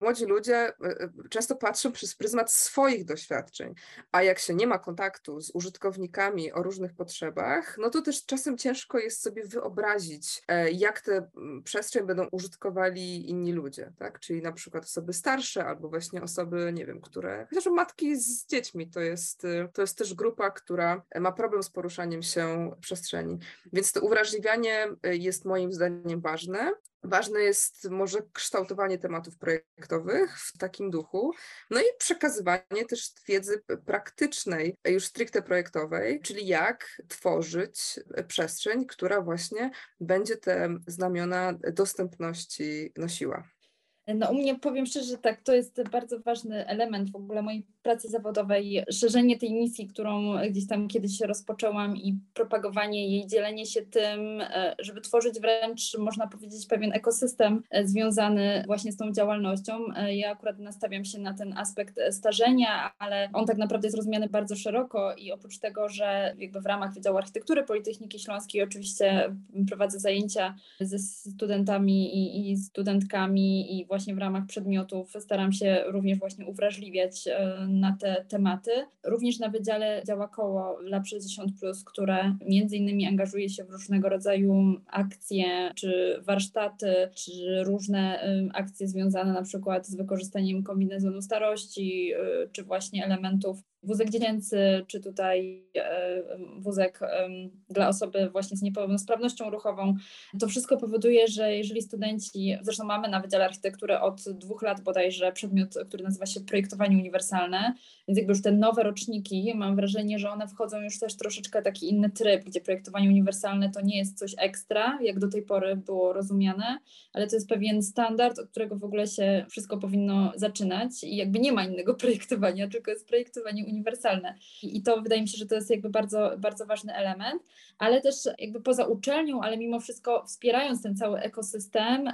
S5: młodzi ludzie e, e, często patrzą przez pryzmat swoich doświadczeń, a jak się nie ma kontaktu z użytkownikami o różnych potrzebach, no to też czasem ciężko jest sobie wyobrazić, e, jak tę przestrzeń będą użytkowali inni ludzie, tak? Czyli na przykład osoby starsze albo właśnie osoby, nie wiem, które, chociaż matki z dziećmi, to jest, to jest też grupa, która ma problem z poruszaniem się w przestrzeni. Więc to uwrażliwianie jest moim zdaniem ważne. Ważne jest może kształtowanie tematów projektowych w takim duchu, no i przekazywanie też wiedzy praktycznej, już stricte projektowej, czyli jak tworzyć przestrzeń, która właśnie będzie te znamiona dostępności nosiła.
S4: No u mnie powiem szczerze, tak, to jest bardzo ważny element w ogóle mojej pracy zawodowej, szerzenie tej misji, którą gdzieś tam kiedyś rozpoczęłam i propagowanie jej, dzielenie się tym, e, żeby tworzyć wręcz, można powiedzieć, pewien ekosystem e, związany właśnie z tą działalnością. E, ja akurat nastawiam się na ten aspekt starzenia, ale on tak naprawdę jest rozumiany bardzo szeroko i oprócz tego, że jakby w ramach Wydziału Architektury Politechniki Śląskiej oczywiście prowadzę zajęcia ze studentami i, i studentkami i właśnie w ramach przedmiotów staram się również właśnie uwrażliwiać na te tematy. Również na wydziale działa koło Lab 60, które między innymi angażuje się w różnego rodzaju akcje, czy warsztaty, czy różne akcje związane na przykład z wykorzystaniem kombinezonu starości, y, czy właśnie elementów wózek dziecięcy, czy tutaj e, wózek dla osoby właśnie z niepełnosprawnością ruchową. To wszystko powoduje, że jeżeli studenci, zresztą mamy na Wydziale Architektury od dwóch lat bodajże przedmiot, który nazywa się projektowanie uniwersalne, więc jakby już te nowe roczniki, mam wrażenie, że one wchodzą już też troszeczkę taki inny tryb, gdzie projektowanie uniwersalne to nie jest coś ekstra, jak do tej pory było rozumiane, ale to jest pewien standard, od którego w ogóle się wszystko powinno zaczynać i jakby nie ma innego projektowania, tylko jest projektowanie uniwersalne uniwersalne. I, to wydaje mi się, że to jest jakby bardzo, bardzo ważny element, ale też jakby poza uczelnią, ale mimo wszystko wspierając ten cały ekosystem,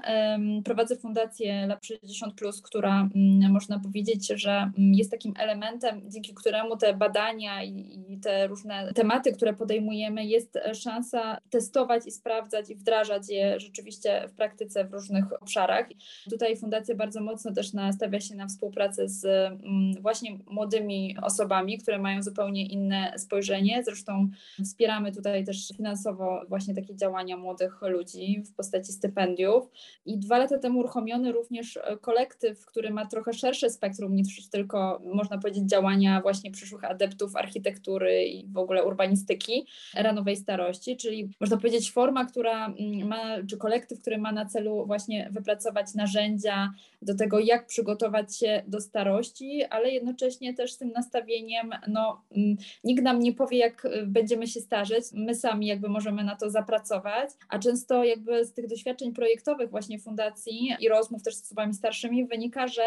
S4: prowadzę fundację Lab 60, która um, można powiedzieć, że um, jest takim elementem, dzięki któremu te badania i, te różne tematy, które podejmujemy, jest szansa testować i sprawdzać i wdrażać je rzeczywiście w praktyce w różnych obszarach. Tutaj fundacja bardzo mocno też nastawia się na współpracę z właśnie młodymi osobami, osobami, które mają zupełnie inne spojrzenie. Zresztą wspieramy tutaj też finansowo właśnie takie działania młodych ludzi w postaci stypendiów. I dwa lata temu uruchomiony również kolektyw, który ma trochę szersze spektrum niż tylko, można powiedzieć, działania właśnie przyszłych adeptów architektury i w ogóle urbanistyki era nowej starości, czyli można powiedzieć forma, która mm, ma, czy kolektyw, który ma na celu właśnie wypracować narzędzia do tego, jak przygotować się do starości, ale jednocześnie też z tym nastawieniem no, mm, nikt nam nie powie, jak y, będziemy się starzeć, my sami jakby możemy na to zapracować, a często jakby z tych doświadczeń projektowych właśnie fundacji i rozmów też z osobami starszymi wynika, że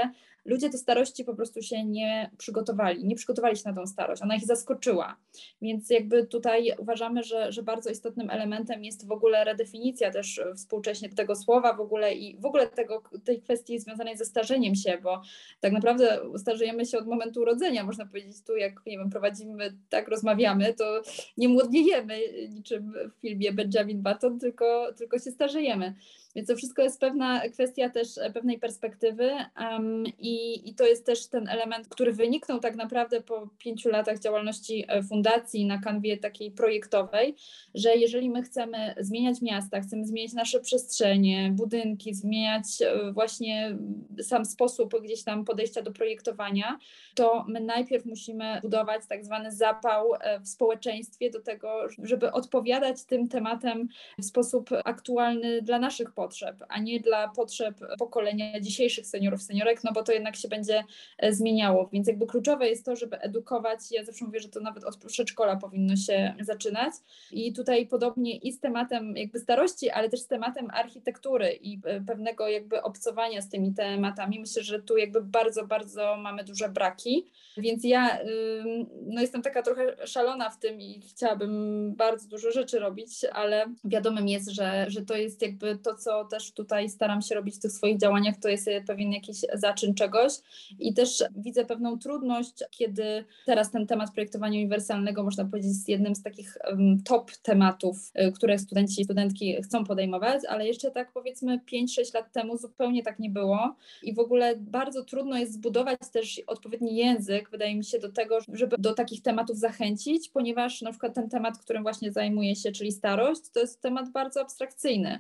S4: ludzie do starości po prostu się nie przygotowali, nie przygotowali się na tą starość, ona ich zaskoczyła. Więc jakby tutaj uważamy, że, że bardzo istotnym elementem jest w ogóle redefinicja też współcześnie tego słowa w ogóle i w ogóle tego, tej kwestii związanej ze starzeniem się, bo tak naprawdę starzejemy się od momentu urodzenia, można powiedzieć tu, jak nie wiem, prowadzimy, tak rozmawiamy, to nie młodniejemy niczym w filmie Benjamin Button, tylko, tylko się starzejemy. Więc to wszystko jest pewna kwestia też e, pewnej perspektywy um, i, i to jest też ten element, który wyniknął tak naprawdę po pięciu latach działalności e, fundacji na kanwie takiej projektowej, że jeżeli my chcemy zmieniać miasta, chcemy zmieniać nasze przestrzenie, budynki, zmieniać e, właśnie sam sposób gdzieś tam podejścia do projektowania, to my najpierw musimy budować tak zwany zapał w społeczeństwie do tego, żeby odpowiadać tym tematem w sposób aktualny dla naszych potrzeb potrzeb, a nie dla potrzeb pokolenia dzisiejszych seniorów, seniorek, no bo to jednak się będzie e, zmieniało. Więc jakby kluczowe jest to, żeby edukować. Ja zawsze mówię, że to nawet od przedszkola powinno się zaczynać. I tutaj podobnie i z tematem jakby starości, ale też z tematem architektury i e, pewnego jakby obcowania z tymi tematami. Myślę, że tu jakby bardzo, bardzo mamy duże braki. Więc ja no jestem taka trochę szalona w tym i chciałabym bardzo dużo rzeczy robić, ale wiadomym jest, że, że to jest jakby to, co też tutaj staram się robić w tych swoich działaniach, to jest pewien jakiś zaczyn czegoś i też widzę pewną trudność, kiedy teraz ten temat projektowania uniwersalnego, można powiedzieć, jest jednym z takich top tematów, y, które studenci i studentki chcą podejmować, ale jeszcze tak powiedzmy 5-6 lat temu zupełnie tak nie było i w ogóle bardzo trudno jest zbudować też odpowiedni język, wydaje mi się, do tego, żeby do takich tematów zachęcić, ponieważ na przykład ten temat, którym właśnie zajmuję się, czyli starość, to jest temat bardzo abstrakcyjny.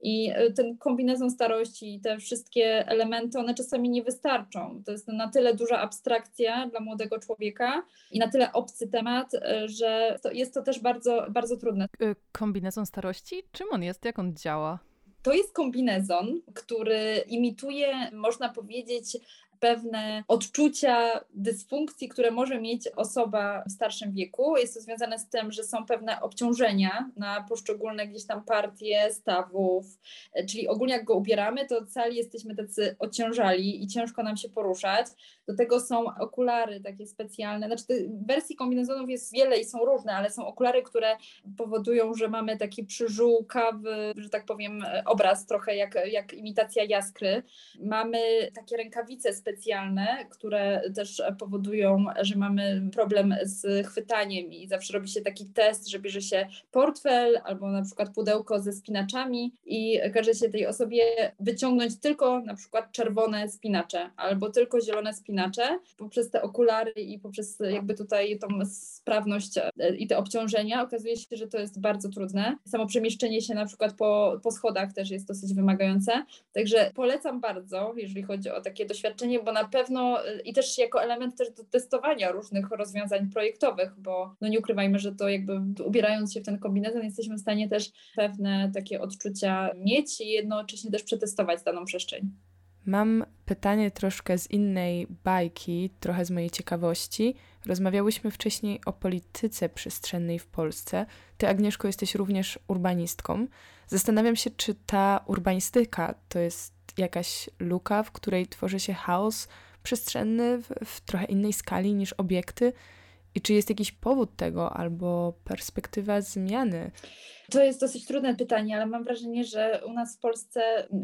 S4: I e, ten kombinezon starości i te wszystkie elementy, one czasami nie wystarczą. To jest na tyle duża abstrakcja dla młodego człowieka i na tyle obcy temat, e, że to jest to też bardzo, bardzo trudne.
S2: E, kombinezon starości? Czym on jest? Jak on działa?
S4: To jest kombinezon, który imituje, można powiedzieć, pewne odczucia dysfunkcji, które może mieć osoba w starszym wieku. Jest to związane z tym, że są pewne obciążenia na poszczególne gdzieś tam partie stawów, czyli ogólnie jak go ubieramy, to cali jesteśmy tacy ociężali i ciężko nam się poruszać. Do tego są okulary takie specjalne, znaczy wersji kombinezonów jest wiele i są różne, ale są okulary, które powodują, że mamy taki przyżółkawy, że tak powiem, obraz trochę jak, jak imitacja jaskry. Mamy takie rękawice specjalne, które też powodują, że mamy problem z chwytaniem i zawsze robi się taki test, że bierze się portfel albo na przykład pudełko ze spinaczami i każe się tej osobie wyciągnąć tylko na przykład czerwone spinacze albo tylko zielone spinacze poprzez te okulary i poprzez jakby tutaj tą sprawność e, i te obciążenia okazuje się, że to jest bardzo trudne. Samo przemieszczenie się na przykład po, po schodach też jest dosyć wymagające. Także polecam bardzo, jeżeli chodzi o takie doświadczenie bo na pewno i też jako element też do testowania różnych rozwiązań projektowych, bo no nie ukrywajmy, że to jakby ubierając się w ten kombinezon jesteśmy w stanie też pewne takie odczucia mieć i jednocześnie też przetestować daną przestrzeń.
S1: Mam pytanie troszkę z innej bajki, trochę z mojej ciekawości. Rozmawiałyśmy wcześniej o polityce przestrzennej w Polsce. Ty, Agnieszko, jesteś również urbanistką. Zastanawiam się, czy ta urbanistyka to jest jakaś luka, w której tworzy się chaos przestrzenny w, w trochę innej skali niż obiekty? I czy jest jakiś powód tego albo perspektywa zmiany?
S4: To jest dosyć trudne pytanie, ale mam wrażenie, że u nas w Polsce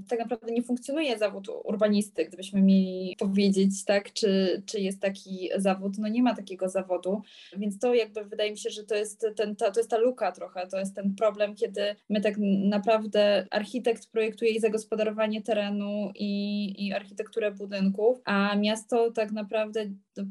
S4: tak naprawdę nie funkcjonuje zawód urbanisty, gdybyśmy mieli powiedzieć, tak, czy, czy jest taki zawód. No nie ma takiego zawodu, więc to jakby wydaje mi się, że to jest, ten, ta, to jest ta luka trochę, to jest ten problem, kiedy my tak naprawdę architekt projektuje i zagospodarowanie terenu i, i architekturę budynków, a miasto tak naprawdę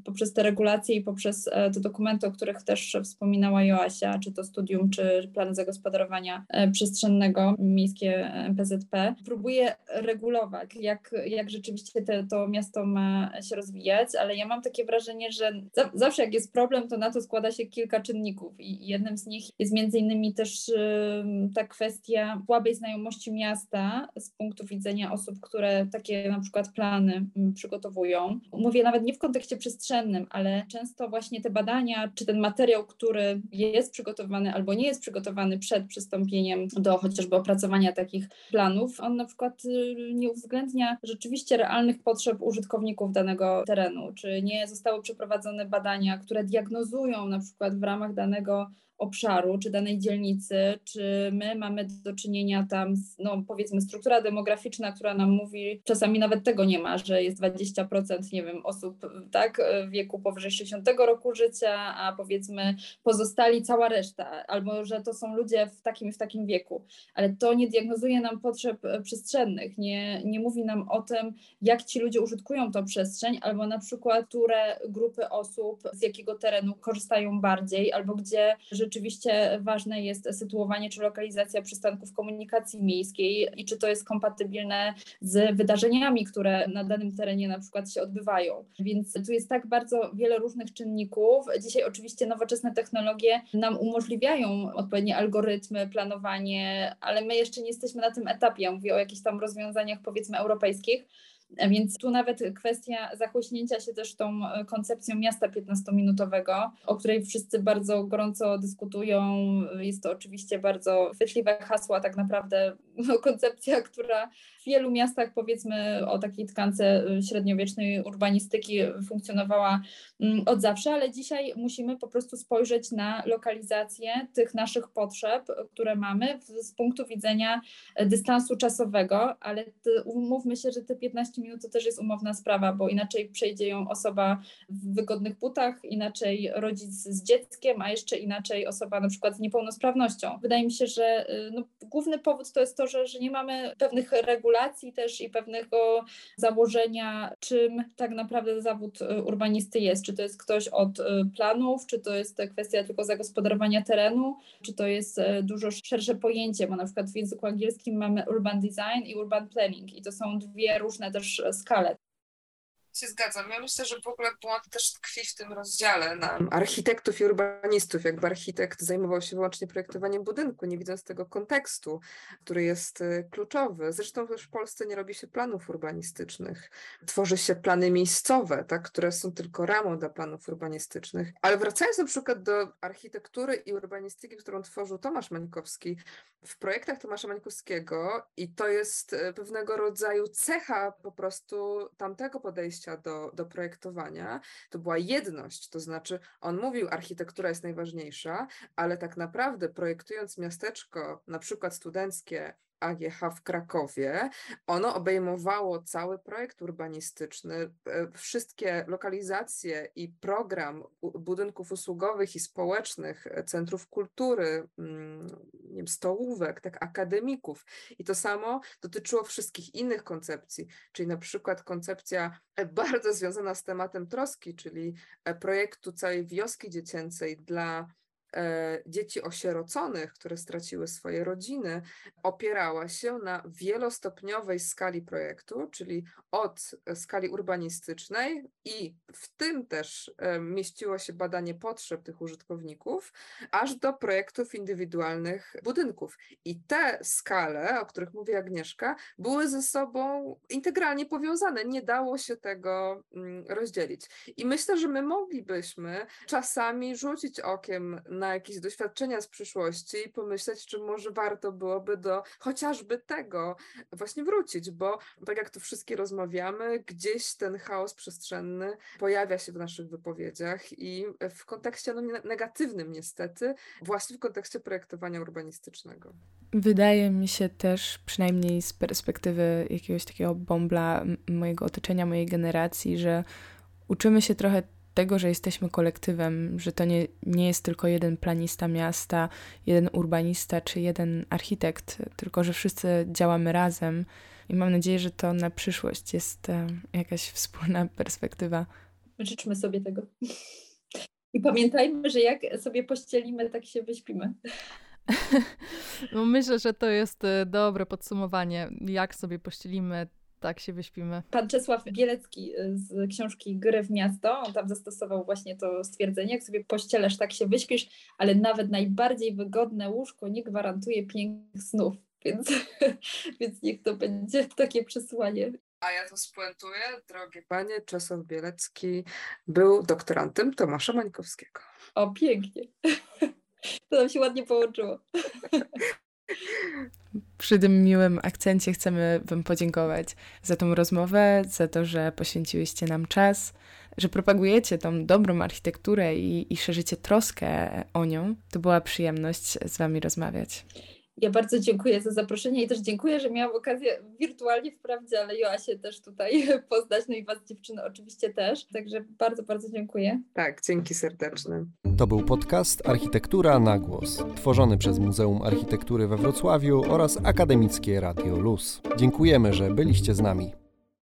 S4: poprzez te regulacje i poprzez e, te dokumenty, o których też wspominała Joasia, czy to studium, czy plan zagospodarowania, zagospodarowania e, przestrzennego miejskie PZP próbuje regulować, jak, jak rzeczywiście te, to miasto ma się rozwijać, ale ja mam takie wrażenie, że za, zawsze jak jest problem, to na to składa się kilka czynników i jednym z nich jest między innymi też ta kwestia słabej znajomości miasta z punktu widzenia osób, które takie na przykład plany przygotowują. Mówię nawet nie w kontekście przestrzennym, ale często właśnie te badania, czy ten materiał, który jest przygotowany albo nie jest przygotowany przed przystąpieniem do chociażby opracowania takich planów, on na przykład y, nie uwzględnia rzeczywiście realnych potrzeb użytkowników danego terenu, czy nie zostały przeprowadzone badania, które diagnozują na przykład w ramach danego obszaru czy danej dzielnicy, czy my mamy do czynienia tam z, no powiedzmy, struktura demograficzna, która nam mówi, czasami nawet tego nie ma, że jest 20%, nie wiem, osób, tak, w wieku powyżej 60 roku życia, a powiedzmy pozostali cała reszta, albo że to są ludzie w takim i w takim wieku, ale to nie diagnozuje nam potrzeb e, przestrzennych, nie, nie mówi nam o tym, jak ci ludzie użytkują tą przestrzeń, albo na przykład, które grupy osób z jakiego terenu korzystają bardziej, albo gdzie rzeczywiście ważne jest sytuowanie czy lokalizacja przystanków komunikacji miejskiej i czy to jest kompatybilne z wydarzeniami, które na danym terenie na przykład się odbywają. Więc tu jest tak bardzo wiele różnych czynników. Dzisiaj oczywiście nowoczesne technologie nam umożliwiają odpowiednie algorytmy, planowanie, ale my jeszcze nie jesteśmy na tym etapie. Ja mówię o jakichś tam rozwiązaniach powiedzmy europejskich, Więc tu nawet kwestia zachłyśnięcia się też tą koncepcją miasta 15-minutowego, o której wszyscy bardzo gorąco dyskutują. Jest to oczywiście bardzo chwytliwe hasła, tak naprawdę no, koncepcja, która w wielu miastach, powiedzmy o takiej tkance średniowiecznej urbanistyki, funkcjonowała mm, od zawsze, ale dzisiaj musimy po prostu spojrzeć na lokalizację tych naszych potrzeb, które mamy z punktu widzenia dystansu czasowego, ale umówmy się, że te 15 minut to też jest umowna sprawa, bo inaczej przejdzie ją osoba w wygodnych butach, inaczej rodzic z dzieckiem, a jeszcze inaczej osoba na przykład z niepełnosprawnością. Wydaje mi się, że y, no, główny powód to jest to, że, że nie mamy pewnych regulacji też i pewnego założenia, czym tak naprawdę zawód y, urbanisty jest. Czy to jest ktoś od y, planów, czy to jest kwestia tylko zagospodarowania terenu, czy to jest dużo szersze pojęcie, bo na przykład w języku angielskim mamy urban design i urban planning i to są dwie różne też skale
S5: się zgadzam. Ja myślę, że w ogóle błąd też tkwi w tym rozdziale na architektów i urbanistów. Jakby architekt zajmował się wyłącznie projektowaniem budynku, nie widząc tego kontekstu, który jest y, kluczowy. Zresztą też w Polsce nie robi się planów urbanistycznych. Tworzy się plany miejscowe, tak, które są tylko ramą dla planów urbanistycznych. Ale wracając na przykład do architektury i urbanistyki, którą tworzył Tomasz Mańkowski, w projektach Tomasza Mańkowskiego i to jest y, pewnego rodzaju cecha po prostu tamtego podejścia, podejścia do, do projektowania, to była jedność, to znaczy on mówił, architektura jest najważniejsza, ale tak naprawdę projektując miasteczko, na przykład studenckie, AGH w Krakowie. Ono obejmowało cały projekt urbanistyczny, e, wszystkie lokalizacje i program budynków usługowych i społecznych, e, centrów kultury, mm, wiem, stołówek, tak, akademików. I to samo dotyczyło wszystkich innych koncepcji, czyli na przykład koncepcja e, bardzo związana z tematem troski, czyli projektu całej wioski dziecięcej dla dzieci osieroconych, które straciły swoje rodziny, opierała się na wielostopniowej skali projektu, czyli od skali urbanistycznej i w tym też e, mieściło się badanie potrzeb tych użytkowników, aż do projektów indywidualnych budynków. I te skale, o których mówi Agnieszka, były ze sobą integralnie powiązane. Nie dało się tego mm, rozdzielić. I myślę, że my moglibyśmy czasami rzucić okiem na jakieś doświadczenia z przyszłości i pomyśleć, czy może warto byłoby do chociażby tego właśnie wrócić, bo tak jak tu wszystkie rozmawiamy, gdzieś ten chaos przestrzenny pojawia się w naszych wypowiedziach i w kontekście no, negatywnym niestety, właśnie w kontekście projektowania urbanistycznego.
S1: Wydaje mi się też, przynajmniej z perspektywy jakiegoś takiego bombla mojego otoczenia, mojej generacji, że uczymy się trochę tego, że jesteśmy kolektywem, że to nie, nie jest tylko jeden planista miasta, jeden urbanista czy jeden architekt, tylko że wszyscy działamy razem i mam nadzieję, że to na przyszłość jest e, jakaś wspólna perspektywa.
S4: Życzmy sobie tego. I pamiętajmy, że jak sobie pościelimy, tak się wyśpimy.
S2: No myślę, że to jest e, dobre podsumowanie. Jak sobie pościelimy, tak się wyśpimy.
S4: Pan Czesław Bielecki y, z książki Gry w miasto, on tam zastosował właśnie to stwierdzenie, jak sobie pościelesz, tak się wyśpisz, ale nawet najbardziej wygodne łóżko nie gwarantuje pięknych snów, więc, więc niech to będzie takie przesłanie.
S5: A ja to spuentuję, drogie panie, Czesław Bielecki był doktorantem Tomasza Mańkowskiego.
S4: O, pięknie. To nam się ładnie połączyło.
S1: Przy tym miłym akcencie chcemy Wam podziękować za tą rozmowę, za to, że poświęciłyście nam czas, że propagujecie tą dobrą architekturę i, i szerzycie troskę o nią. To była przyjemność z Wami rozmawiać.
S4: Ja bardzo dziękuję za zaproszenie i też dziękuję, że miałam okazję wirtualnie wprawdzie, ale Joasię też tutaj poznać, no i Was dziewczyny oczywiście też. Także bardzo, bardzo dziękuję.
S5: Tak, dzięki serdeczne.
S3: To był podcast Architektura na głos, tworzony przez Muzeum Architektury we Wrocławiu oraz Akademickie Radio Luz. Dziękujemy, że byliście z nami.